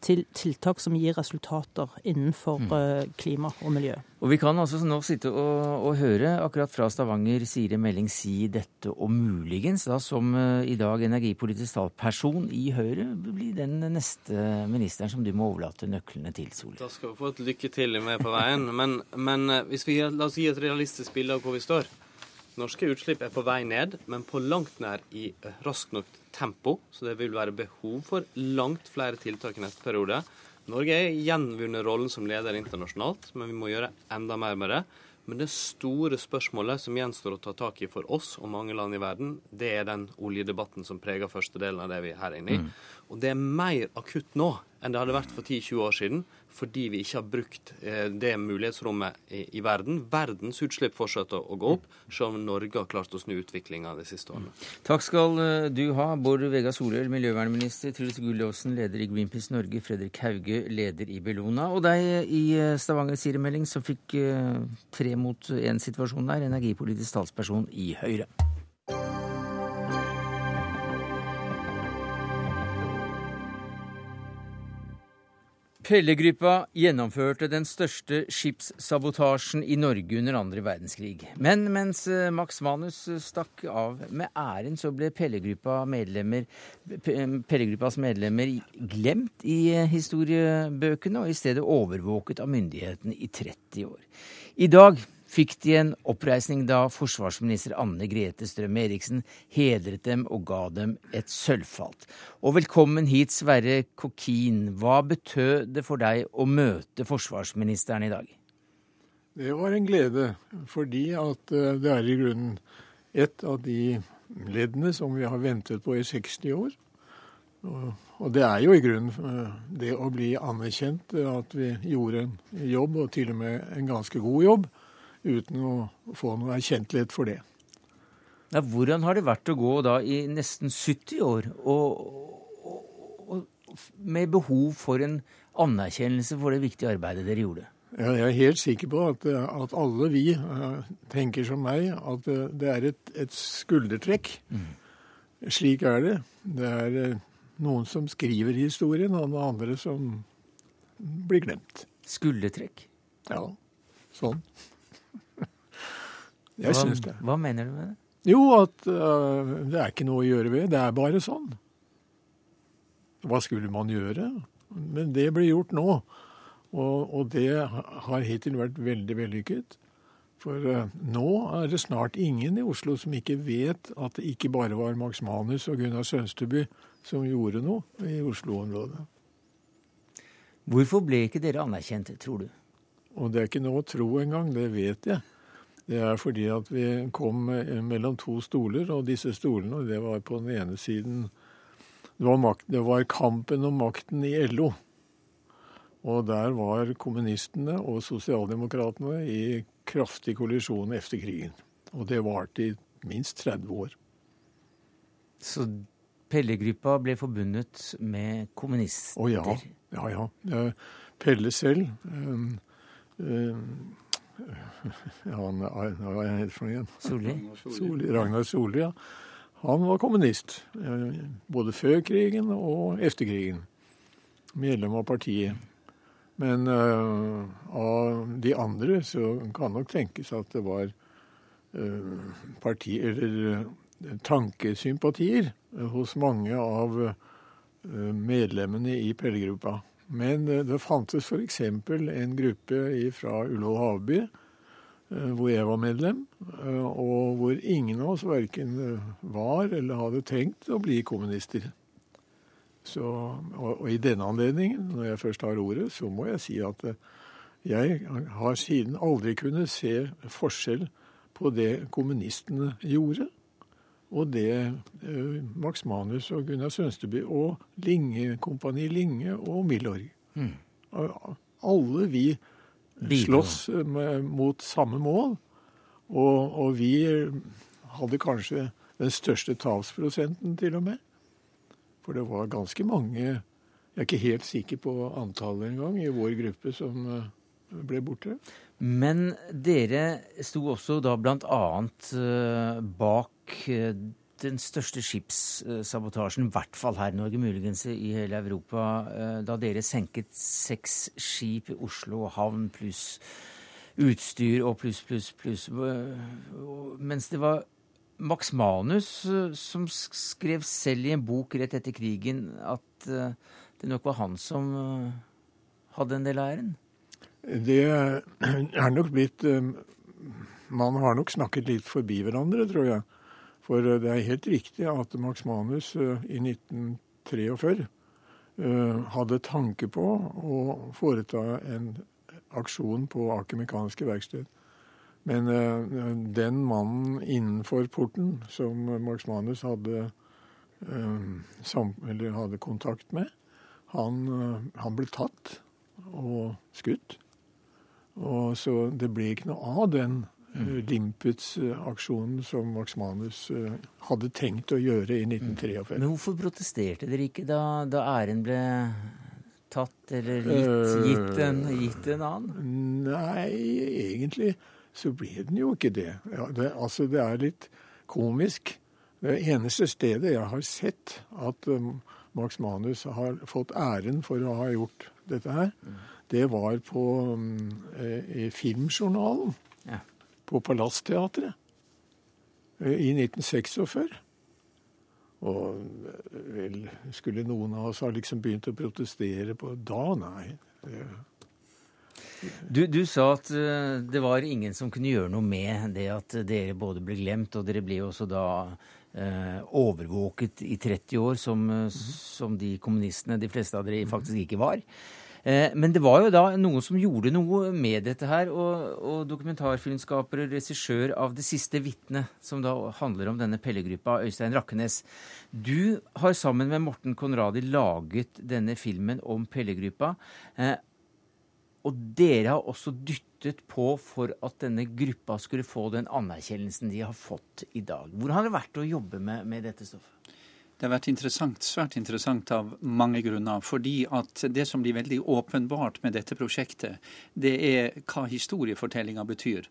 [SPEAKER 5] til tiltak som gir resultater innenfor mm. Eh, klima og miljø.
[SPEAKER 1] Og Vi kan altså nå sitte og, og høre akkurat fra Stavanger Siri Meling si dette, og muligens da som uh, i dag energipolitisk talsperson i Høyre bli den neste ministeren som du må overlate nøklene til, Sol.
[SPEAKER 4] Da skal vi få et lykke til med på veien. Men, men hvis vi la oss gi et realistisk bilde av hvor vi står. Norske utslipp er på vei ned, men på langt nær i raskt nok tempo. Så det vil være behov for langt flere tiltak i neste periode. Norge er gjenvunnet rollen som leder internasjonalt, men vi må gjøre enda mer med det. Men det store spørsmålet som gjenstår å ta tak i for oss og mange land i verden, det er den oljedebatten som preger første delen av det vi er her inne i. Mm. Og det er mer akutt nå enn det hadde vært for 10-20 år siden fordi vi ikke har brukt eh, det mulighetsrommet i, i verden. Verdens utslipp fortsetter å gå opp, selv om Norge har klart å snu utviklinga de siste årene.
[SPEAKER 1] Takk skal eh, du ha, Bård Vegar Solhjell, miljøvernminister, Truls Gullåsen, leder i Greenpeace Norge, Fredrik Hauge, leder i Bellona, og deg i eh, Stavanger Siri-melding, som fikk tre mot én-situasjon der, energipolitisk talsperson i Høyre. Pellegruppa gjennomførte den største skipssabotasjen i Norge under andre verdenskrig. Men mens eh, Max Manus stakk av med æren, så ble Pellegruppa medlemmer, Pellegruppas medlemmer glemt i eh, historiebøkene, og i stedet overvåket av myndighetene i 30 år. I dag fikk de en oppreisning da forsvarsminister Anne Grete Strøm-Eriksen hedret dem og ga dem et sølvfalt. Og velkommen hit, Sverre Kokin. Hva betød det for deg å møte forsvarsministeren i dag?
[SPEAKER 8] Det var en glede, fordi at eh, det er i grunnen et av de leddene som vi har ventet på i 60 år. Og det er jo i grunnen eh, det å bli anerkjent, at vi gjorde en jobb, og til og med en ganske god jobb uten å få noe erkjentlighet for det.
[SPEAKER 1] Ja, hvordan har det vært å gå da i nesten 70 år og, og, og med behov for en anerkjennelse for det viktige arbeidet dere gjorde?
[SPEAKER 8] Ja, jeg er helt sikker på at, at alle vi uh, tenker som meg, at uh, det er et, et skuldertrekk. Mm. Slik er det. Det er uh, noen som skriver historien, og noen andre som blir glemt.
[SPEAKER 1] Skuldertrekk?
[SPEAKER 8] Ja, sånn.
[SPEAKER 1] Jeg hva, syns det. Hva mener du med det?
[SPEAKER 8] Jo, at uh, det er ikke noe å gjøre ved. Det er bare sånn. Hva skulle man gjøre? Men det blir gjort nå. Og, og det har hittil vært veldig vellykket. For uh, nå er det snart ingen i Oslo som ikke vet at det ikke bare var Max Manus og Gunnar Sønsteby som gjorde noe i Oslo-området.
[SPEAKER 1] Hvorfor ble ikke dere anerkjent, tror du?
[SPEAKER 8] Og det er ikke noe å tro engang, det vet jeg. Det er fordi at vi kom mellom to stoler, og disse stolene, det var på den ene siden det var, makt, det var kampen om makten i LO. Og der var kommunistene og sosialdemokratene i kraftig kollisjon etter krigen. Og det varte i minst 30 år.
[SPEAKER 1] Så Pelle-gruppa ble forbundet med kommunister?
[SPEAKER 8] Å ja. Ja, ja. Pelle selv um, um, han, hva er han for igjen?
[SPEAKER 1] Solli?
[SPEAKER 8] Solli. Ragnar Solli, ja. Han var kommunist. Eh, både før krigen og etter krigen. Medlem av partiet. Men uh, av de andre så kan nok tenkes at det var parti, eller tankesympatier hos mange av medlemmene i Pellegruppa. Men det fantes f.eks. en gruppe fra Ullevål Havby hvor jeg var medlem, og hvor ingen av oss verken var eller hadde tenkt å bli kommunister. Så, og, og, i denne anledningen, når jeg først har ordet, så må jeg si at eh, jeg har siden aldri kunnet se forskjell på det kommunistene gjorde, og det eh, Max Manus og Gunnar Sønsteby og Linge, Kompani Linge og Milorg. Mm. Alle vi slåss med, mot samme mål, og, og vi hadde kanskje den største tapsprosenten, til og med. For det var ganske mange Jeg er ikke helt sikker på antallet engang i vår gruppe som eh, ble borte.
[SPEAKER 1] Men dere sto også da bl.a. annet bak eh, den største skipssabotasjen, i hvert fall her i Norge, muligens i hele Europa, da dere senket seks skip i Oslo havn pluss utstyr og pluss, pluss, pluss. Mens det var Max Manus, eh, som skrev selv i en bok rett etter krigen at eh, det nok var han som eh, hadde en del av æren?
[SPEAKER 8] Det er nok blitt Man har nok snakket litt forbi hverandre, tror jeg. For det er helt riktig at Max Manus i 1943 hadde tanke på å foreta en aksjon på Aker Mekaniske Verksted. Men den mannen innenfor porten som Max Manus hadde, hadde kontakt med, han, han, ble tatt og skutt. Og så det ble ikke noe av den mm. Limpets-aksjonen som Max Manus hadde tenkt å gjøre i 1943.
[SPEAKER 1] Men hvorfor protesterte dere ikke da, da æren ble tatt eller gitt, gitt, en, gitt en annen?
[SPEAKER 8] Nei, egentlig så ble den jo ikke det. Ja, det. Altså, det er litt komisk. Det eneste stedet jeg har sett at um, Max Manus har fått æren for å ha gjort dette her, mm. det var på um, i Filmjournalen ja. På Palassteatret eh, i 1946. Og vel, skulle noen av oss ha liksom begynt å protestere på da? Nei.
[SPEAKER 1] Du, du, sa at uh, det var ingen som kunne gjøre noe med det at dere både ble glemt, og dere ble også da eh, overvåket i 30 år, som, uh, som, de kommunistene, de fleste av dere, faktisk ikke var. Men det var jo da noen som gjorde noe med dette her, og, og dokumentarfilmskaper og regissør av 'Det siste vitnet', som da handler om denne pellegruppa, Øystein Rakkenes. Du har sammen med Morten Konradi laget denne filmen om pellegruppa. Og dere har også dyttet på for at denne gruppa skulle få den anerkjennelsen de har fått i dag. Hvordan har det vært å jobbe med, med dette stoffet?
[SPEAKER 9] Det har vært interessant, svært interessant av mange grunner. Fordi at det som blir veldig åpenbart med dette prosjektet, det er hva historiefortellinga betyr.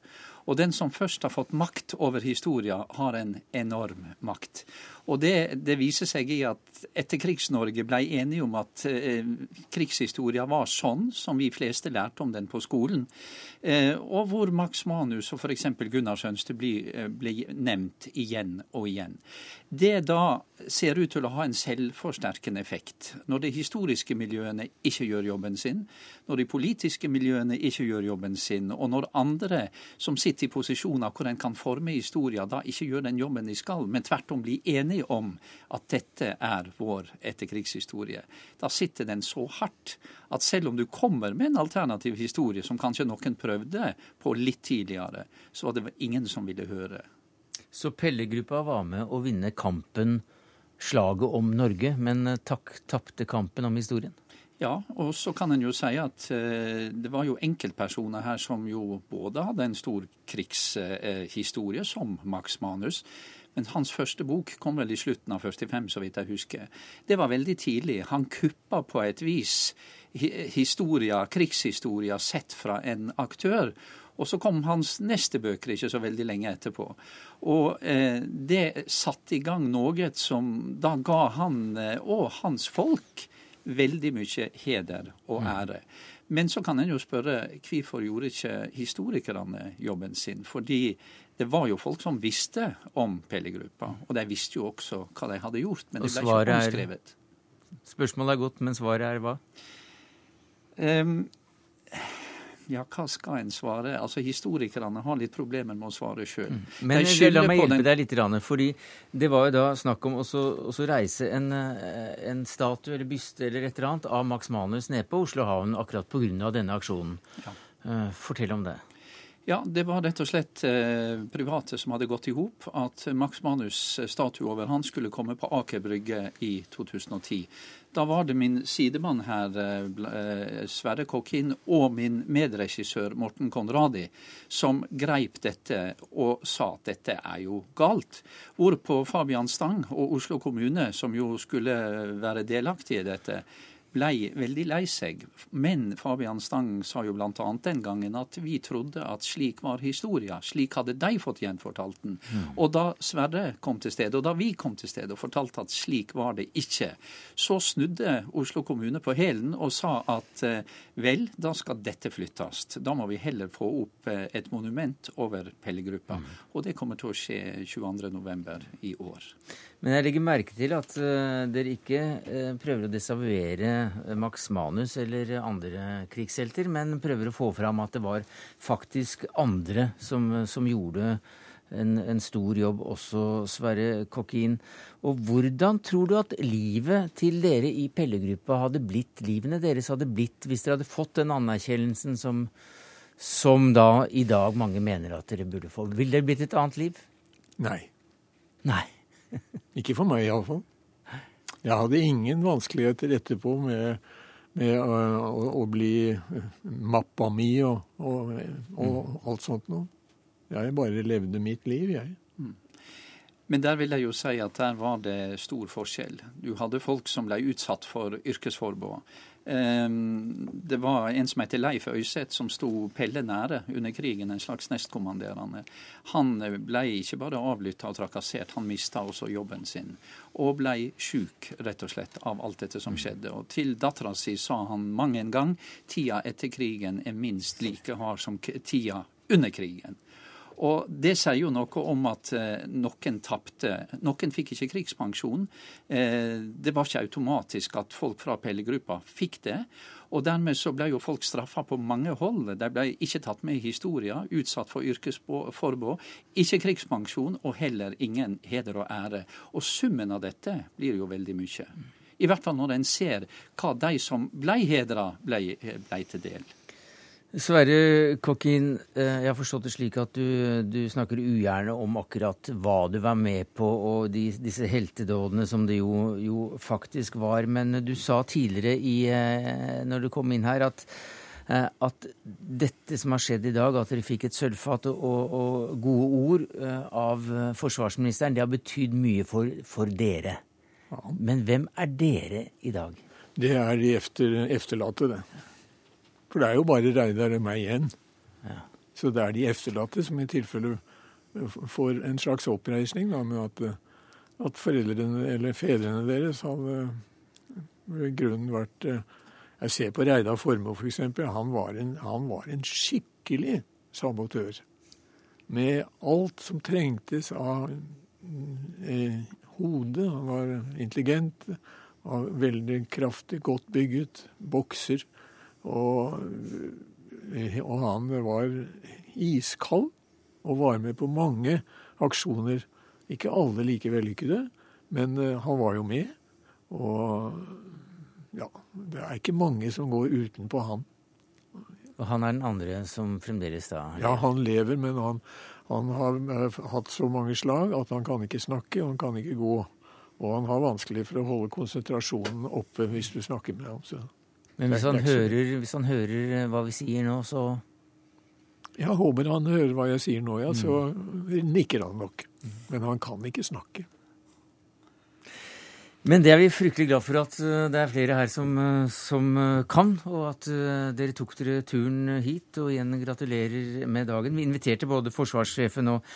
[SPEAKER 9] Og den som først har fått makt over historia, har en enorm makt. Og det, det viser seg i at etterkrigs-Norge ble enige om at eh, krigshistoria var sånn som vi fleste lærte om den på skolen. Eh, og hvor Max Manus og f.eks. Gunnar Sønste blir, eh, ble nevnt igjen og igjen. Det da ser ut til å ha en selvforsterkende effekt. Når de historiske miljøene ikke gjør jobben sin, når de politiske miljøene ikke gjør jobben sin, og når andre som sitter sitter i posisjoner hvor en kan forme historien da ikke gjør den jobben de skal, men tvert om bli enige om at dette er vår etterkrigshistorie. Da sitter den så hardt at selv om du kommer med en alternativ historie, som kanskje noen prøvde på litt tidligere, så var det ingen som ville høre.
[SPEAKER 1] Så Pelle-gruppa var med å vinne kampen, slaget om Norge, men tapte kampen om historien?
[SPEAKER 9] Ja, og så kan en jo si at eh, det var jo enkeltpersoner her som jo både hadde en stor krigshistorie, eh, som Max Manus, men hans første bok kom vel i slutten av 45, så vidt jeg husker. Det var veldig tidlig. Han kuppa på et vis historia, krigshistoria sett fra en aktør. Og så kom hans neste bøker ikke så veldig lenge etterpå. Og eh, det satte i gang noe som da ga han eh, og hans folk veldig mye heder og mm. ære. Men så kan en jo spørre hvorfor gjorde ikke historikerne jobben sin? Fordi det var jo folk som visste om Pelle-gruppa, og de visste jo også hva de hadde gjort. Men det ble ikke omskrevet.
[SPEAKER 1] Spørsmålet er godt, men svaret er hva?
[SPEAKER 9] Um, ja, hva skal en svare? Altså, Historikerne har litt problemer med å svare sjøl. Mm.
[SPEAKER 1] Men la meg hjelpe den... deg litt, fordi det var jo da snakk om å reise en, eh, en, statue eller byste eller et eller annet av Max Manus nede på Oslo havn akkurat pga. denne aksjonen. Ja. Uh, fortell om det.
[SPEAKER 9] Ja, det var rett og slett eh, private som hadde gått i hop at Max Manus' statue over han skulle komme på Aker Brygge i 2010. Da var det min sidemann her, eh, Sverre Kokkin, og min medregissør Morten Konradi som greip dette og sa at dette er jo galt. Hvorpå Fabian Stang og Oslo kommune, som jo skulle være delaktige i dette, ble veldig lei seg. Men Fabian Stang sa jo bl.a. den gangen at vi trodde at slik var historia. Slik hadde de fått gjenfortalt den. Mm. Og da Sverre kom til stedet, og da vi kom til stedet og fortalte at slik var det ikke, så snudde Oslo kommune på hælen og sa at eh, vel, da skal dette flyttes. Da må vi heller få opp eh, et monument over Pellegruppa. Mm. Og det kommer til å skje 22.11. i år.
[SPEAKER 1] Men jeg legger merke til at uh, dere ikke uh, prøver å desavuere eh, Max Manus eller andre krigshelter, men prøver å få fram at det var faktisk andre som, som gjorde en, en, stor jobb, også Sverre Kokkin. Og hvordan tror du at livet til dere i Pellegruppa hadde blitt, livene deres hadde blitt, hvis dere hadde fått den anerkjennelsen som, som da i dag mange mener at dere burde få? Ville det blitt et annet liv?
[SPEAKER 8] Nei.
[SPEAKER 1] Nei.
[SPEAKER 8] Ikke for meg, iallfall. Jeg hadde ingen vanskeligheter etterpå med, med å, å, å, bli mappa mi og, og, og mm. alt sånt noe. Jeg bare levde mitt liv, jeg. Mm.
[SPEAKER 9] Men der vil jeg jo si at der var det stor forskjell. Du hadde folk som ble utsatt for yrkesforbud. Ehm, det var en som heter Leif Øyseth, som sto Pelle nære under krigen, en slags nestkommanderende. Han ble ikke bare avlytta og trakassert, han mista også jobben sin. Og ble sjuk, rett og slett, av alt dette som skjedde. Og til dattera si sa han mang en gang tida etter krigen er minst like hard som tida under krigen. Og Det sier jo noe om at eh, noen tapte. Noen fikk ikke krigspensjon. Eh, det var ikke automatisk at folk fra Pellegruppa fikk det. Og Dermed så ble jo folk straffa på mange hold. De ble ikke tatt med i historia, utsatt for yrkesforbud, ikke krigspensjon og heller ingen heder og ære. Og Summen av dette blir jo veldig mye. I hvert fall når en ser hva de som ble hedra, ble, ble til del.
[SPEAKER 1] Sverre Kokkin, eh, jeg har forstått det slik at du, du, snakker ugjerne om akkurat hva du var med på, og de, disse heltedådene som det jo, jo, faktisk var. Men du sa tidligere i, eh, når du kom inn her, at, eh, at dette som har skjedd i dag, at dere fikk et sølvfat og, og, gode ord av forsvarsministeren, det har betydd mye for, for dere. Men hvem er dere i dag?
[SPEAKER 8] Det er de efter, efterlatte, det. For det er jo bare Reidar og meg igjen. Ja. Så det er de efterlatte som i tilfelle får en slags oppreisning da, med at, at foreldrene eller fedrene deres hadde ved grunnen vært Jeg ser på Reidar Formoe f.eks. For han, var en, han var en skikkelig sabotør. Med alt som trengtes av eh, hode. Han var intelligent, var veldig kraftig, godt bygget, bokser. Og, og han var iskald og var med på mange aksjoner. Ikke alle like vellykkede, men eh, han var jo med. Og ja, det er ikke mange som går utenpå han.
[SPEAKER 1] Og han er den andre som fremdeles da
[SPEAKER 8] Ja, han lever, men han, han har eh, hatt så mange slag at han kan ikke snakke, og han kan ikke gå. Og han har vanskelig for å holde konsentrasjonen oppe hvis du snakker med ham. Så.
[SPEAKER 1] Men hvis han, hører, hvis han, hører, eh, hva vi sier nå, så
[SPEAKER 8] Jeg håper han hører hva jeg sier nå, ja. Så mm. nikker han nok. Men han kan ikke snakke.
[SPEAKER 1] Men det er vi fryktelig glad for at eh, det er flere her som, eh, som, kan, og at dere tok dere turen hit. Og igjen gratulerer med dagen. Vi inviterte både forsvarssjefen og,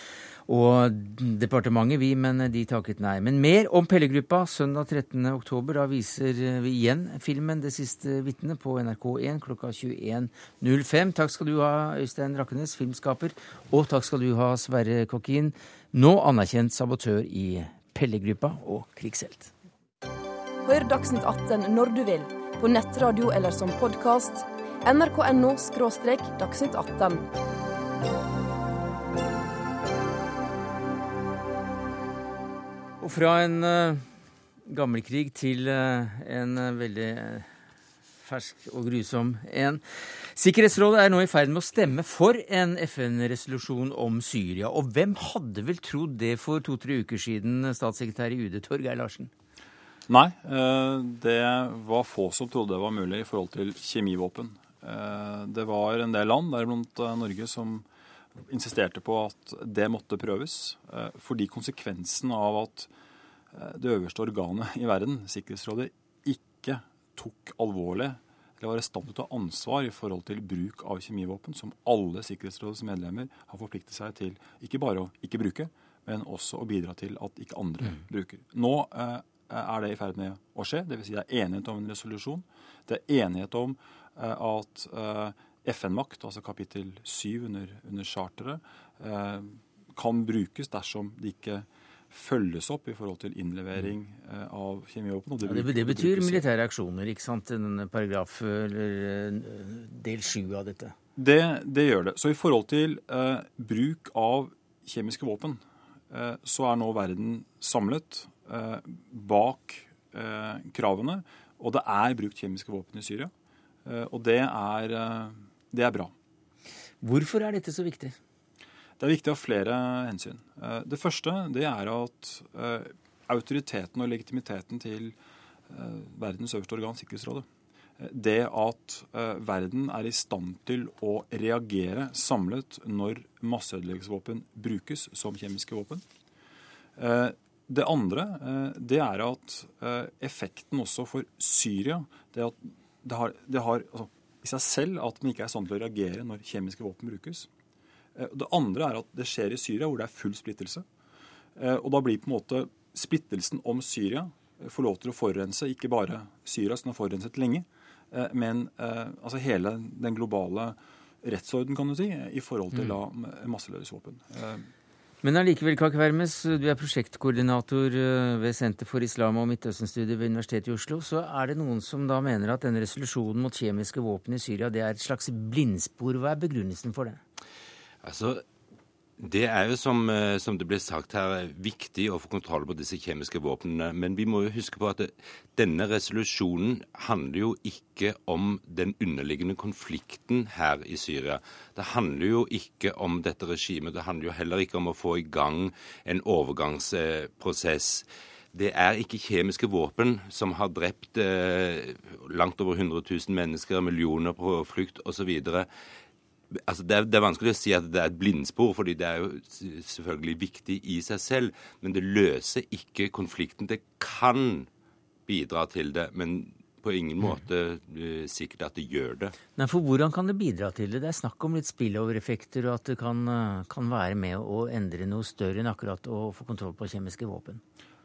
[SPEAKER 1] og departementet, vi, men de takket nei. Men mer om Pellegruppa søndag 13.10. Da viser vi igjen filmen 'Det siste vitnet' på NRK1 klokka 21.05. Takk skal du ha, Øystein Rakkenes, filmskaper, og takk skal du ha, Sverre Kokkin, nå anerkjent sabotør i Pellegruppa og krigshelt.
[SPEAKER 10] Hør Dagsnytt 18 når du vil, på nettradio eller som podkast. nrk.no – dagsnytt 18.
[SPEAKER 1] Og fra en uh, gammelkrig til uh, en uh, veldig fersk og grusom en. Sikkerhetsrådet er nå i ferd med å stemme for en FN-resolusjon om Syria. Og hvem hadde vel trodd det for to-tre uker siden, statssekretær i UD Torgeir Larsen?
[SPEAKER 11] Nei, det var få som trodde det var mulig i forhold til kjemivåpen. Det var en del land, deriblant Norge, som insisterte på at det måtte prøves. Eh, fordi konsekvensen av at eh, det øverste organet i verden, Sikkerhetsrådet, ikke tok alvorlig eller var i stand til å ta ansvar i forhold til bruk av kjemivåpen, som alle Sikkerhetsrådets medlemmer har forpliktet seg til ikke bare å ikke bruke, men også å bidra til at ikke andre mm. bruker. Nå eh, er det i ferd med å skje. Dvs. Si det er enighet om en resolusjon. Det er enighet om eh, at eh, FN-makt, altså kapittel 7 under, under charteret, eh, kan brukes dersom det ikke følges opp i forhold til innlevering eh, av kjemivåpen.
[SPEAKER 1] Det, ja, det, det, betyr militære aksjoner, ikke sant? Denne paragraf eller eh, del 7 av dette.
[SPEAKER 11] Det, det, gjør det. Så i forhold til eh, bruk av kjemiske våpen, eh, så er nå verden samlet eh, bak kravene. Og det er brukt kjemiske våpen i Syria. og det er det er bra.
[SPEAKER 1] Hvorfor er dette så viktig?
[SPEAKER 11] Det er viktig av flere hensyn. Eh, det første det er at eh, autoriteten og legitimiteten til eh, verdens øverste organ, Sikkerhetsrådet, det at verden er i stand til å reagere samlet når masseødeleggelsesvåpen brukes som kjemiske våpen. Det andre det er at effekten også for Syria det at det har, det har altså, i seg selv at man ikke er i stand til å reagere når kjemiske våpen brukes. Eh, det andre er at det skjer i Syria, hvor det er full splittelse. Eh, og da blir på en måte splittelsen om Syria eh, får lov til å forurense ikke bare Syria, som har forurenset lenge, men altså hele den globale rettsorden, kan du si, i forhold til mm. masseløsvåpen.
[SPEAKER 1] Men allikevel, Kak Vermes, du er prosjektkoordinator eh, ved Senter for islam og Midtøsten-studier ved Universitetet i Oslo. Så er det noen som da mener at denne resolusjonen mot kjemiske våpen i Syria det er et slags blindspor. Hva er begrunnelsen for det?
[SPEAKER 12] Altså, det er jo, som, eh, som, det ble sagt her, viktig å få kontroll på disse kjemiske våpnene. Men vi må jo huske på at det, denne resolusjonen handler jo ikke om den underliggende konflikten her i Syria. Det handler jo ikke om dette regimet. Det handler jo heller ikke om å få i gang en overgangsprosess. Det er ikke kjemiske våpen som har drept eh, langt over 100 000 mennesker, millioner på flukt osv altså det, er, det, er, vanskelig å si at det er et blindspor, fordi det er jo selvfølgelig viktig i seg selv. Men det løser ikke konflikten. Det kan bidra til det, men på ingen mm. måte uh, sikkert at det gjør det.
[SPEAKER 1] Nei, for Hvordan kan det bidra til det? Det er snakk om litt spillover-effekter, og at det kan, uh, kan, være med å endre noe større enn akkurat å få kontroll på kjemiske våpen.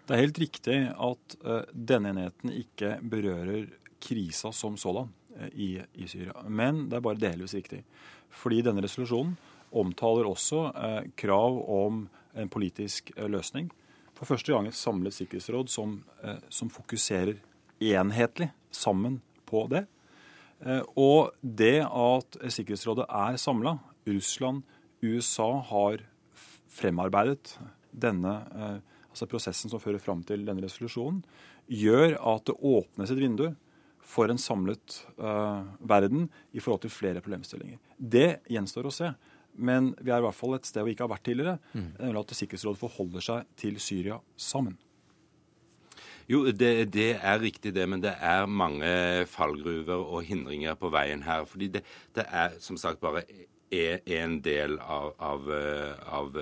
[SPEAKER 11] Det er helt riktig at uh, denne enheten ikke berører krisa som sådan i, i Syria. Men det er bare delvis riktig. Fordi denne resolusjonen omtaler også eh, krav om en politisk eh, løsning. For første gang et samlet sikkerhetsråd som, eh, som fokuserer enhetlig sammen på det. Eh, og det at Sikkerhetsrådet er samla, Russland, USA har fremarbeidet denne eh, altså prosessen som fører fram til denne resolusjonen, gjør at det åpnes et vindu for en samlet uh, verden i forhold til flere problemstillinger. Det gjenstår å se. Men vi er i hvert fall et sted vi ikke har vært tidligere. Mm. nemlig At Sikkerhetsrådet forholder seg til Syria sammen.
[SPEAKER 12] Jo, det, det, er riktig det, men det er mange fallgruver og hindringer på veien her. Fordi det, det er som sagt bare en del av, av, av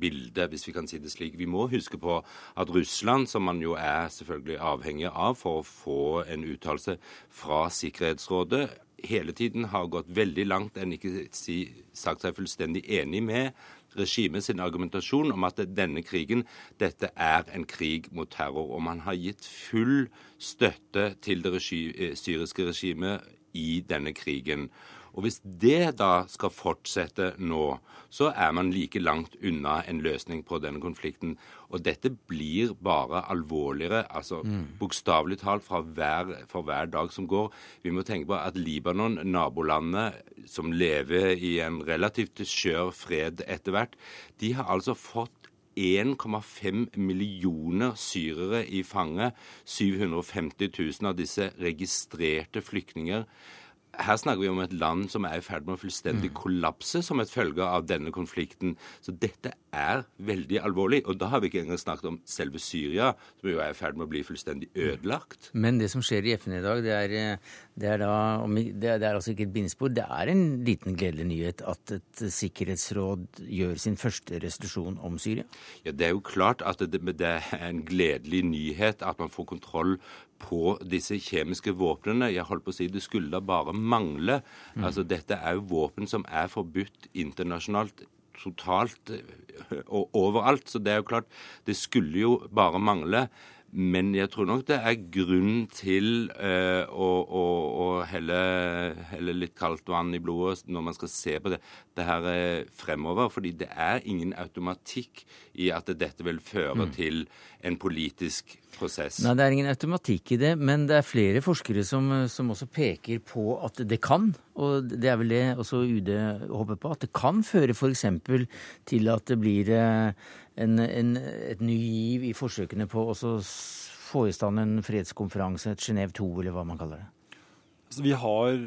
[SPEAKER 12] bildet, hvis vi kan si det slik. Vi må huske på at Russland, som man jo er selvfølgelig avhengig av for å få en uttalelse fra Sikkerhetsrådet, hele tiden har gått veldig langt, enn ikke si, sagt seg fullstendig enig med regimet sin argumentasjon om at denne krigen dette er en krig mot terror. Og man har gitt full støtte til det regi syriske regimet i denne krigen. Og Hvis det da skal fortsette nå, så er man like langt unna en løsning på denne konflikten. Og dette blir bare alvorligere, altså mm. bokstavelig talt fra hver, for hver dag som går. Vi må tenke på at Libanon, nabolandet som lever i en relativt skjør fred etter hvert, de har altså fått 1,5 millioner syrere i fange. 750 000 av disse registrerte flyktninger her snakker vi om et land som er i ferd med å fullstendig mm. kollapse som et følge av denne konflikten. Så dette er veldig alvorlig. Og da har vi ikke engang snakket om selve Syria, som jo er i ferd med å bli fullstendig mm. ødelagt.
[SPEAKER 1] Men det som skjer i FN i dag, det er, det er, da, det er, det er altså ikke et bindespor. Det er en liten gledelig nyhet at et sikkerhetsråd gjør sin første restitusjon om Syria?
[SPEAKER 12] Ja, Det er jo klart at det, det er en gledelig nyhet at man får kontroll på disse kjemiske våpnene. Jeg holdt på å si Det skulle da bare mangle. Mm. Altså, Dette er jo våpen som er forbudt internasjonalt totalt eh, og overalt. Så det er jo klart, det skulle jo bare mangle. Men jeg tror nok det er grunn til eh, å, å, å helle, helle, litt kaldt vann i blodet når man skal se på det, det her uh, fremover. Fordi det er ingen automatikk i at dette vil føre mm. til en politisk prosess.
[SPEAKER 1] Nei, det er ingen automatikk i det, men det er flere forskere som, som også peker på at det kan, og det er vel det også UD håper på, at det kan føre f.eks. til at det blir uh, en, en, et ny giv i forsøkene på å få i stand en fredskonferanse, et Genéve 2, eller hva man kaller det?
[SPEAKER 11] Altså, vi har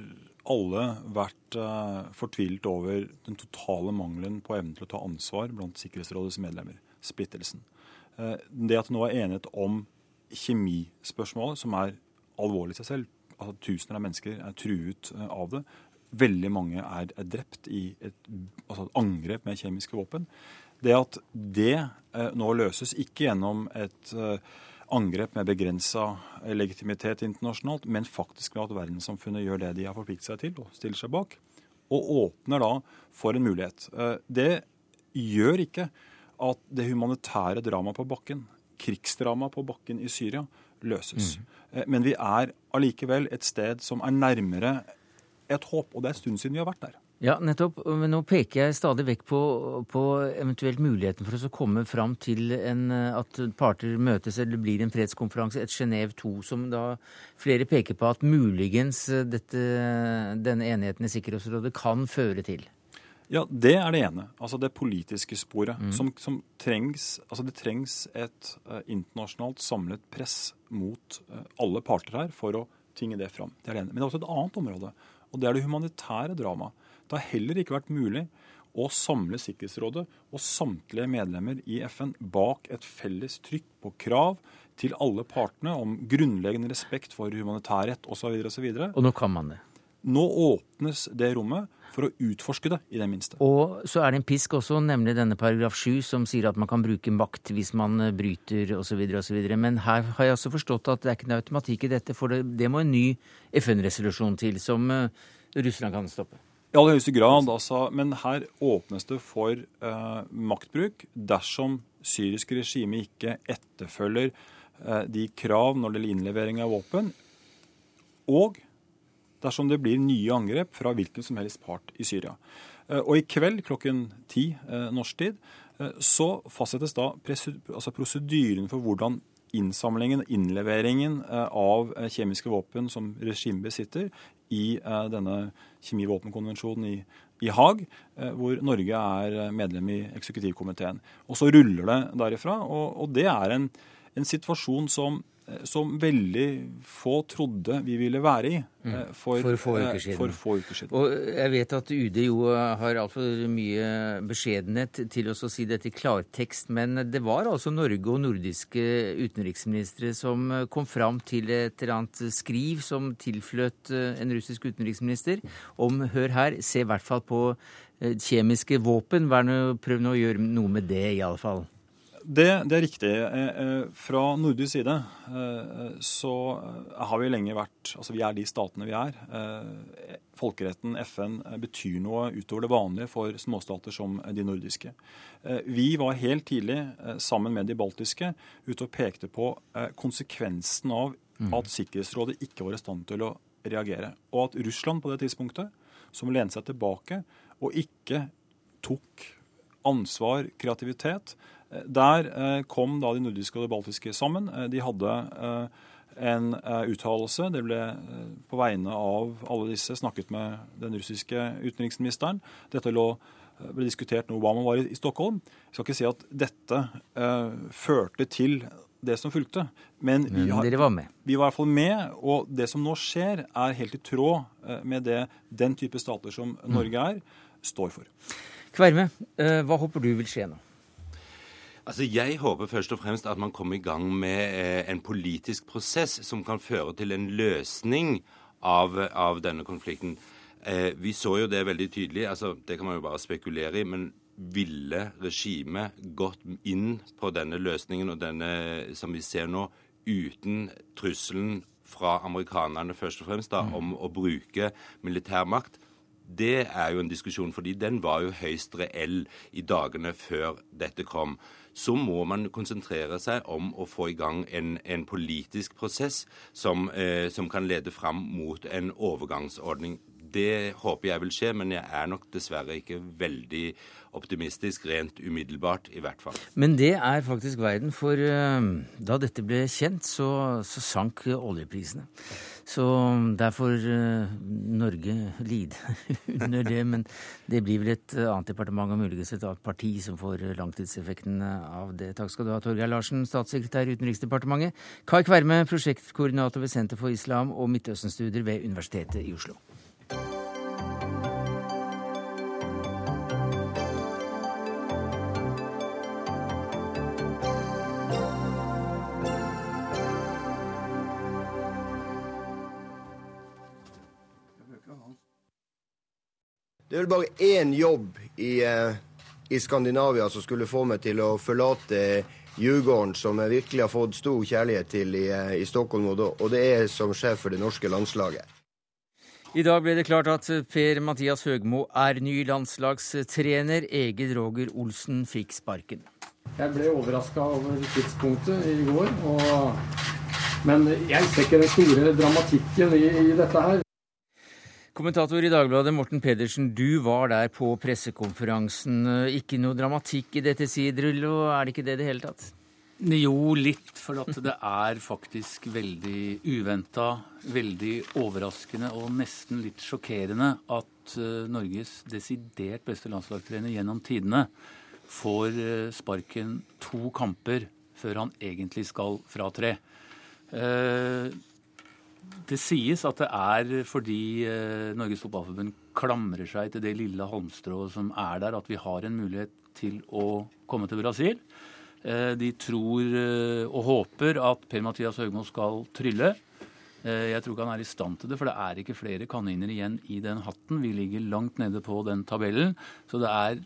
[SPEAKER 11] alle vært uh, fortvilt over den totale mangelen på evnen til å ta ansvar blant Sikkerhetsrådets medlemmer. Splittelsen. Uh, det at det nå er enighet om kjemispørsmålet, som er alvorlig i seg selv, altså tusener av mennesker er truet uh, av det. Veldig mange er, er drept i et, altså et angrep med kjemiske våpen. Det at det eh, nå løses ikke gjennom et eh, angrep med begrensa eh, legitimitet internasjonalt, men faktisk ved at verdenssamfunnet gjør det de har forpliktet seg til og stiller seg bak, og åpner da for en mulighet. Det gjør ikke at det humanitære dramaet på bakken, krigsdramaet på bakken i Syria, løses. Mm. Men vi er allikevel et sted som er nærmere et håp, og det er en stund siden vi har vært der.
[SPEAKER 1] Ja, nettopp. Men nå peker jeg stadig vekk på, på eventuelt muligheten for å komme fram til en, at parter møtes eller blir en fredskonferanse, et Genéve 2, som da flere peker på at muligens dette, denne enigheten i Sikkerhetsrådet kan føre til.
[SPEAKER 11] Ja, det er det ene. Altså det politiske sporet. Mm. Som, som, trengs Altså det trengs et uh, internasjonalt samlet press mot uh, alle parter her for å tvinge det fram. Det er det ene. Men det er også et annet område, og det er det humanitære dramaet. Det har heller ikke vært mulig å samle Sikkerhetsrådet og samtlige medlemmer i FN bak et felles trykk på krav til alle partene om grunnleggende respekt for humanitærrett osv. osv.
[SPEAKER 1] Og nå kan man det?
[SPEAKER 11] Nå åpnes det rommet for å utforske det, i det minste.
[SPEAKER 1] Og så er det en pisk også, nemlig denne paragraf 7, som sier at man kan bruke makt hvis man bryter osv. osv. Men her har jeg også forstått at det er ikke noe automatikk i dette, for det, det må en ny FN-resolusjon til som uh, Russland kan stoppe.
[SPEAKER 11] I aller høyeste grad, altså. Men her åpnes det for eh, maktbruk dersom syrisk regime ikke etterfølger eh, de krav når det gjelder innlevering av våpen, og dersom det blir nye angrep fra hvilken som helst part i Syria. Eh, og i kveld klokken ti eh, norsk tid eh, så fastsettes da altså prosedyren for hvordan innsamlingen, innleveringen eh, av kjemiske våpen som regimet besitter, i eh, denne kjemivåpenkonvensjonen i, i Haag, eh, hvor Norge er eh, medlem i eksekutivkomiteen. Og så ruller det derifra. Og, og det er en, en situasjon som som veldig få trodde vi ville være i
[SPEAKER 1] mm. for, for, få
[SPEAKER 11] for, få uker siden.
[SPEAKER 1] Og jeg vet at UD jo har altfor mye beskjedenhet til å si dette i klartekst, men det var altså Norge og nordiske utenriksministre som kom fram til et eller annet skriv som tilfløt en russisk utenriksminister om hør her, se i hvert fall på kjemiske våpen. Prøv nå å gjøre noe med det, i alle fall.
[SPEAKER 11] Det, det, er riktig. Fra nordisk side så har vi lenge vært Altså vi er de statene vi er. Folkeretten, FN, betyr noe utover det vanlige for småstater som de nordiske. Vi var helt tidlig, sammen med de baltiske, ute og pekte på konsekvensen av mm. at Sikkerhetsrådet ikke var i stand til å reagere. Og at Russland på det tidspunktet, som lente seg tilbake og ikke tok ansvar, kreativitet. Eh, der eh, kom da de nordiske og de baltiske sammen. Eh, de hadde en uttalelse. Det ble på vegne av alle disse snakket med den russiske utenriksministeren. Dette lå, ble diskutert når Obama var i, Stockholm. Jeg skal ikke si at dette førte til det som fulgte. Men,
[SPEAKER 1] vi, har, var med?
[SPEAKER 11] Vi var i hvert fall med. Og det som nå skjer, er helt i tråd med det den type stater som mm. Norge er, står for.
[SPEAKER 1] Kverme, eh, hva håper du vil skje nå?
[SPEAKER 12] Altså, Jeg håper først og fremst at man kommer i gang med eh, en politisk prosess som kan føre til en løsning av, av denne konflikten. Eh, vi så jo det veldig tydelig. altså Det kan man jo bare spekulere i. men ville regimet gått inn på denne løsningen og denne som vi ser nå, uten trusselen fra amerikanerne først og fremst da, mm. om å bruke militærmakt, det er jo en diskusjon, fordi den var jo høyst reell i dagene før dette kom. Så må man konsentrere seg om å få i gang en, en politisk prosess som, eh, som kan lede fram mot en overgangsordning. Det håper jeg vil skje, men jeg er nok dessverre ikke veldig optimistisk, rent umiddelbart i hvert fall.
[SPEAKER 1] Men det er faktisk verden, for uh, da dette ble kjent, så, så sank oljeprisene. Så derfor uh, Norge lide under det. Men det blir vel et annet departement og muligens et annet parti som får langtidseffekten av det. Takk skal du ha, Torgeir Larsen, statssekretær i Utenriksdepartementet. Kai Kverme, prosjektkoordinator ved Senter for islam og Midtøsten-studier ved Universitetet i Oslo.
[SPEAKER 13] Det er vel bare én jobb i, uh, i, Skandinavia som skulle få meg til å forlate Djurgården, som jeg virkelig har fått stor kjærlighet til i, uh, i Stockholm, og det er som sjef for det norske landslaget.
[SPEAKER 1] I dag ble det klart at Per-Mathias Høgmo er ny landslagstrener. Egil Roger Olsen fikk sparken.
[SPEAKER 14] Jeg ble overraska over tidspunktet i går. Og... Men jeg ser ikke den store dramatikken i, i dette her.
[SPEAKER 1] Kommentator i Dagbladet Morten Pedersen, du var der på pressekonferansen. Ikke noe dramatikk i dette, sier Drillo. Er det ikke det i det hele tatt?
[SPEAKER 15] Jo, litt. For at det er faktisk veldig uventa, veldig overraskende og nesten litt sjokkerende at uh, Norges desidert beste landslagstrener gjennom tidene får uh, sparken to kamper før han egentlig skal fratre. Det sies at det er fordi eh, Norges Fotballforbund klamrer seg til det lille halmstrået som er der, at vi har en mulighet til å komme til Brasil. Eh, de tror eh, og håper at Per-Mathias Høgmo skal trylle. Jeg tror ikke han er i stand til det, for det er ikke flere kaniner igjen i den hatten. Vi ligger langt nede på den tabellen. Så det er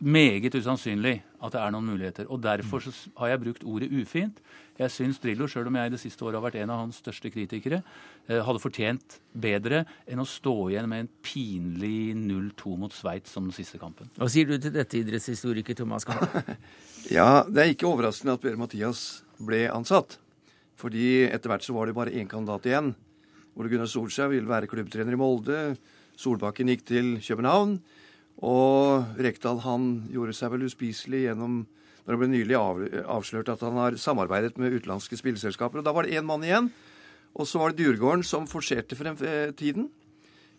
[SPEAKER 15] meget usannsynlig at det er noen muligheter. Og Derfor har jeg brukt ordet ufint. Jeg syns Drillo, sjøl om jeg det siste året har vært en av hans største kritikere, eh, hadde fortjent bedre enn å stå igjen med en pinlig 0-2 mot Sveits som den siste kampen.
[SPEAKER 1] Hva sier du til dette, idrettshistoriker Thomas Kamp?
[SPEAKER 16] ja, det er ikke overraskende at Bjørn-Mathias ble ansatt. Fordi etter hvert så var det bare én kandidat igjen. Ole Gunnar Solskjær ville være klubbtrener i Molde. Solbakken gikk til København. Og Rekdal han gjorde seg vel uspiselig gjennom når det ble nylig avslørt at han har samarbeidet med utenlandske spilleselskaper. Og Da var det én mann igjen. Og så var det Djurgården som forserte frem eh, tiden.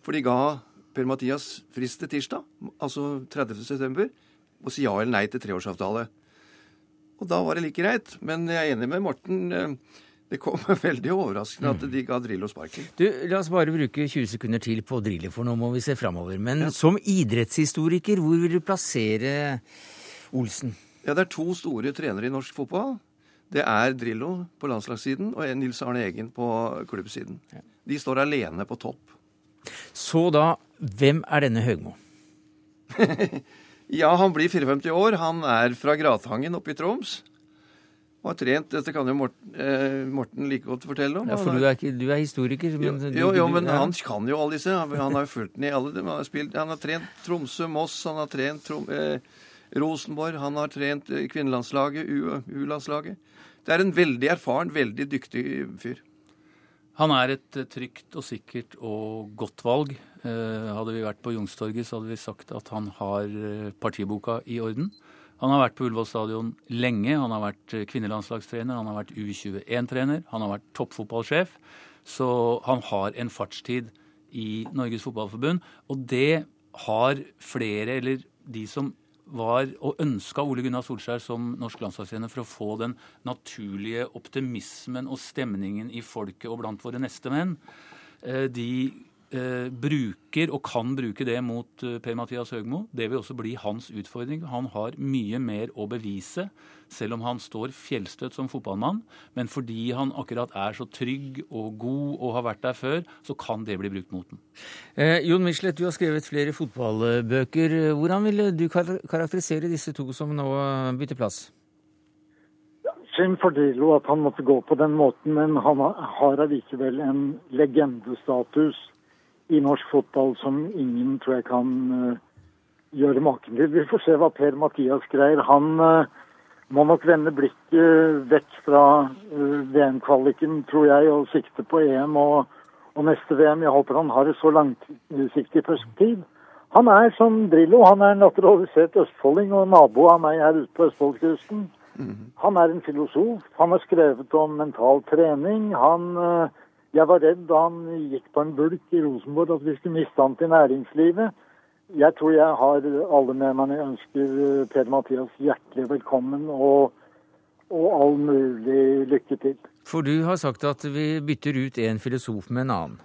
[SPEAKER 16] For de ga Per-Mathias frist til tirsdag, altså 30.9., å si ja eller nei til treårsavtale. Og da var det like greit. Men jeg er enig med Morten. Eh, det kom veldig overraskende at de ga Drillo sparken.
[SPEAKER 1] Du, La oss bare bruke 20 sekunder til på Drillo, for nå må vi se framover. Men ja. som idrettshistoriker, hvor vil du plassere Olsen?
[SPEAKER 16] Ja, Det er to store trenere i norsk fotball. Det er Drillo på landslagssiden og Nils Arne Eggen på klubbsiden. De står alene på topp.
[SPEAKER 1] Så da, hvem er denne Høgmo?
[SPEAKER 16] Ja, han blir 54 år. Han er fra Grathangen oppe i Troms. Og har trent Dette kan jo Morten, eh, Morten like godt fortelle om.
[SPEAKER 1] Ja, for du er, ikke, du er historiker. Men du-
[SPEAKER 16] jo, jo,
[SPEAKER 1] du-
[SPEAKER 16] men
[SPEAKER 1] ja.
[SPEAKER 16] han kan jo alle disse. Han han har jo fulgt den i alle dem. Han har, spilt, han har trent Tromsø, Moss, han har trent Trom, eh, Rosenborg, han har trent eh, kvinnelandslaget, U-landslaget. Det er en veldig erfaren, veldig dyktig fyr.
[SPEAKER 15] Han er et eh, trygt og sikkert og godt valg. Eh, hadde vi vært på Youngstorget, så hadde vi sagt at han har partiboka i orden. Han har vært på Ullevål stadion lenge. Han har vært eh, kvinnelandslagstrener, han har vært U21-trener, han har vært toppfotballsjef. Så han har en fartstid i Norges Fotballforbund. Og det har flere, eller de som var og ønska Ole Gunnar Solskjær som norsk landslagstrener for å få den naturlige optimismen og stemningen i folket og blant våre neste menn. De eh, bruker og kan bruke det mot eh, Per-Mathias Høgmo. Det vil også bli hans utfordring. Han har mye mer å bevise, selv om han står fjellstøtt som fotballmann. Men fordi han akkurat er så trygg og god og har vært der før, så kan det bli brukt mot ham.
[SPEAKER 1] Eh, Jon Michelet, du har skrevet flere fotballbøker. Hvordan vil du kar karakterisere disse to som nå bytter plass?
[SPEAKER 17] Synd for Drillo at han måtte gå på den måten, men han har- har allikevel en legendestatus i norsk fotball som ingen tror jeg kan eh, gjøre maken til. Vi får se hva Per-Mathias greier. Han eh, må nok vende blikket vekk fra eh, VM-kvaliken, tror jeg, og sikte på EM og, og neste VM. Jeg håper han har et så langsiktig perspektiv. Han er som Drillo, han er naturalisert østfolding og nabo av meg her ute på Østfoldkysten. Han er en filosof. Han har skrevet om mental trening. Han, eh, jeg var redd da han gikk på en bulk i Rosenborg at vi skulle miste han til næringslivet. Jeg tror jeg har alle med meg når jeg ønsker eh, Per-Mathias hjertelig velkommen og, og all mulig lykke til.
[SPEAKER 1] For du har sagt at vi bytter ut en filosof med en annen.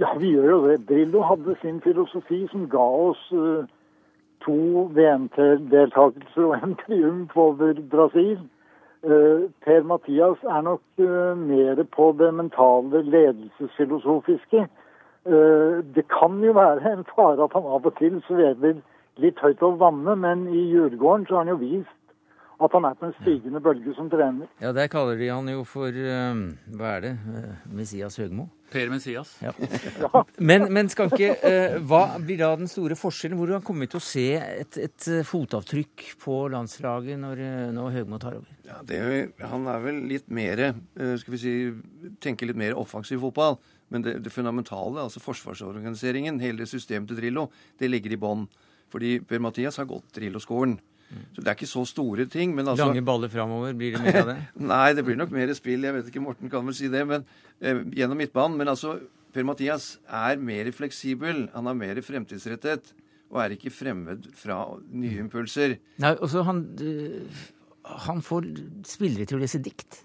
[SPEAKER 17] Ja, vi gjør jo det. Drillo hadde sin filosofi som ga oss eh, to VM-deltakelser og en triumf over Brasil. Eh, Per-Mathias er nok uh, mer på det mentale, ledelsesfilosofiske. Eh, det kan jo være en fare at han av og til svever litt høyt over vannet, men i Djurgården så har han jo vist at han er på en stigende bølge som trener.
[SPEAKER 1] Ja, der kaller de han jo for eh, Hva er det? Eh, Messias Høgmo?
[SPEAKER 15] Per Messias.
[SPEAKER 1] Ja. Men, men Skanke, eh, hva blir da den store forskjellen? Hvordan kommer vi til å se et, et fotavtrykk på landslaget når, når Høgmo tar over?
[SPEAKER 16] Ja, det, er han er vel litt mer Skal vi si Tenker litt mer offensiv fotball. Men det, det fundamentale, altså forsvarsorganiseringen, hele systemet til Drillo, det ligger i bånn. Fordi Per-Mathias har gått Drillo-skolen. Så det er ikke så store ting. men altså...
[SPEAKER 1] Lange baller framover, blir det mer av det?
[SPEAKER 16] Nei, det blir nok mer spill. Jeg vet ikke, Morten kan vel si det. men eh, Gjennom midtbanen. Men altså, Per-Mathias er mer fleksibel. Han er mer fremtidsrettet. Og er ikke fremmed fra nye impulser.
[SPEAKER 1] Nei, også han, øh, han får spillere til å lese dikt.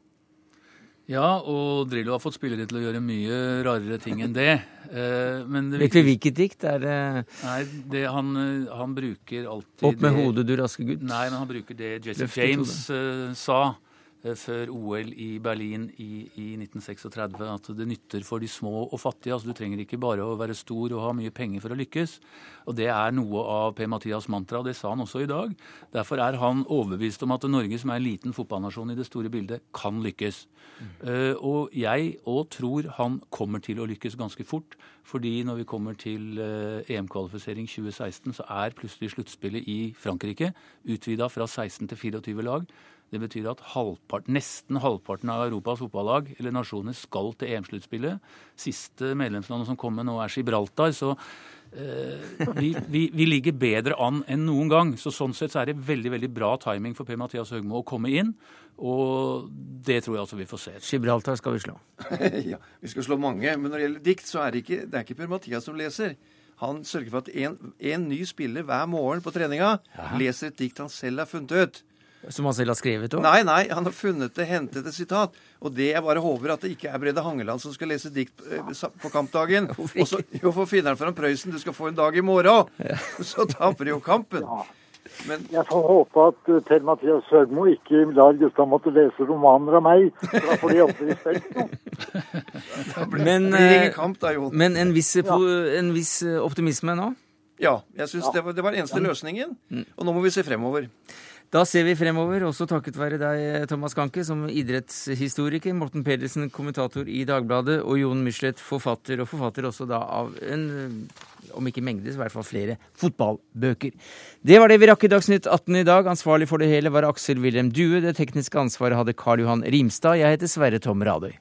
[SPEAKER 15] Ja, og Drillo har fått spillere til å gjøre mye rarere ting enn det. Eh, men det
[SPEAKER 1] Vet vi hvilket dikt? Er det
[SPEAKER 15] Nei, det, han, eh, han bruker alltid
[SPEAKER 1] Opp med
[SPEAKER 15] det-
[SPEAKER 1] hodet, du raske gutt?
[SPEAKER 15] Nei, men han bruker det Jesse James uh, sa før OL i Berlin i, i 1936, at det nytter for de små og fattige. Altså, du trenger ikke bare å være stor og ha mye penger for å lykkes. Og Det er noe av P. Mathias mantra, og det sa han også i dag. Derfor er han overbevist om at Norge, som er en liten fotballnasjon i det store bildet, kan lykkes. Eh, og jeg òg tror han kommer til å lykkes ganske fort. Fordi når vi kommer til uh, EM-kvalifisering 2016, så er plutselig sluttspillet i Frankrike utvida fra 16 til 24 lag. Det betyr at halvpart, nesten halvparten av Europas fotballag eller nasjoner skal til EM-sluttspillet. Siste medlemslandet som kommer nå, er Gibraltar. Så eh, vi, vi, vi ligger bedre an enn noen gang. Så sånn sett så er det veldig veldig bra timing for Per-Mathias Høgmo å komme inn. Og det tror jeg altså vi får se.
[SPEAKER 1] Gibraltar skal vi slå.
[SPEAKER 16] ja, vi skal slå mange. Men når det gjelder dikt, så er det ikke, det er ikke Per-Mathias som leser. Han sørger for at en, en ny spiller hver morgen på treninga leser et dikt han selv har funnet ut.
[SPEAKER 1] Som han selv har skrevet òg?
[SPEAKER 16] Nei, nei, han har funnet det, hentet et sitat. Og det jeg bare håper at det ikke er Brede Hangeland som skal lese dikt eh, på kampdagen. Og så, jo, for finneren fra Prøysen, du skal få en dag i morgen. Så taper de jo kampen. Men
[SPEAKER 17] Jeg får håpe at eh, Per-Mathias Sørmo ikke lar Gustav måtte lese romaner av meg. For da får de aldri respekt.
[SPEAKER 1] Men, eh,
[SPEAKER 16] kamp da,
[SPEAKER 1] men en viss, ja. en viss optimisme nå?
[SPEAKER 16] Ja, jeg syns det, var- det var den eneste løsningen. Og nå må vi se fremover.
[SPEAKER 1] Da ser vi fremover, også takket være deg, Thomas Kanke, som idrettshistoriker, Morten Pedersen, kommentator i Dagbladet, og Jon Michelet, forfatter, og forfatter også da av en, om ikke mengde, så i hvert fall flere fotballbøker. Det var det vi rakk i Dagsnytt 18 i dag. Ansvarlig for det hele var Aksel Wilhelm Due. Det tekniske ansvaret hadde Karl Johan Rimstad. Jeg heter Sverre Tom Radøy.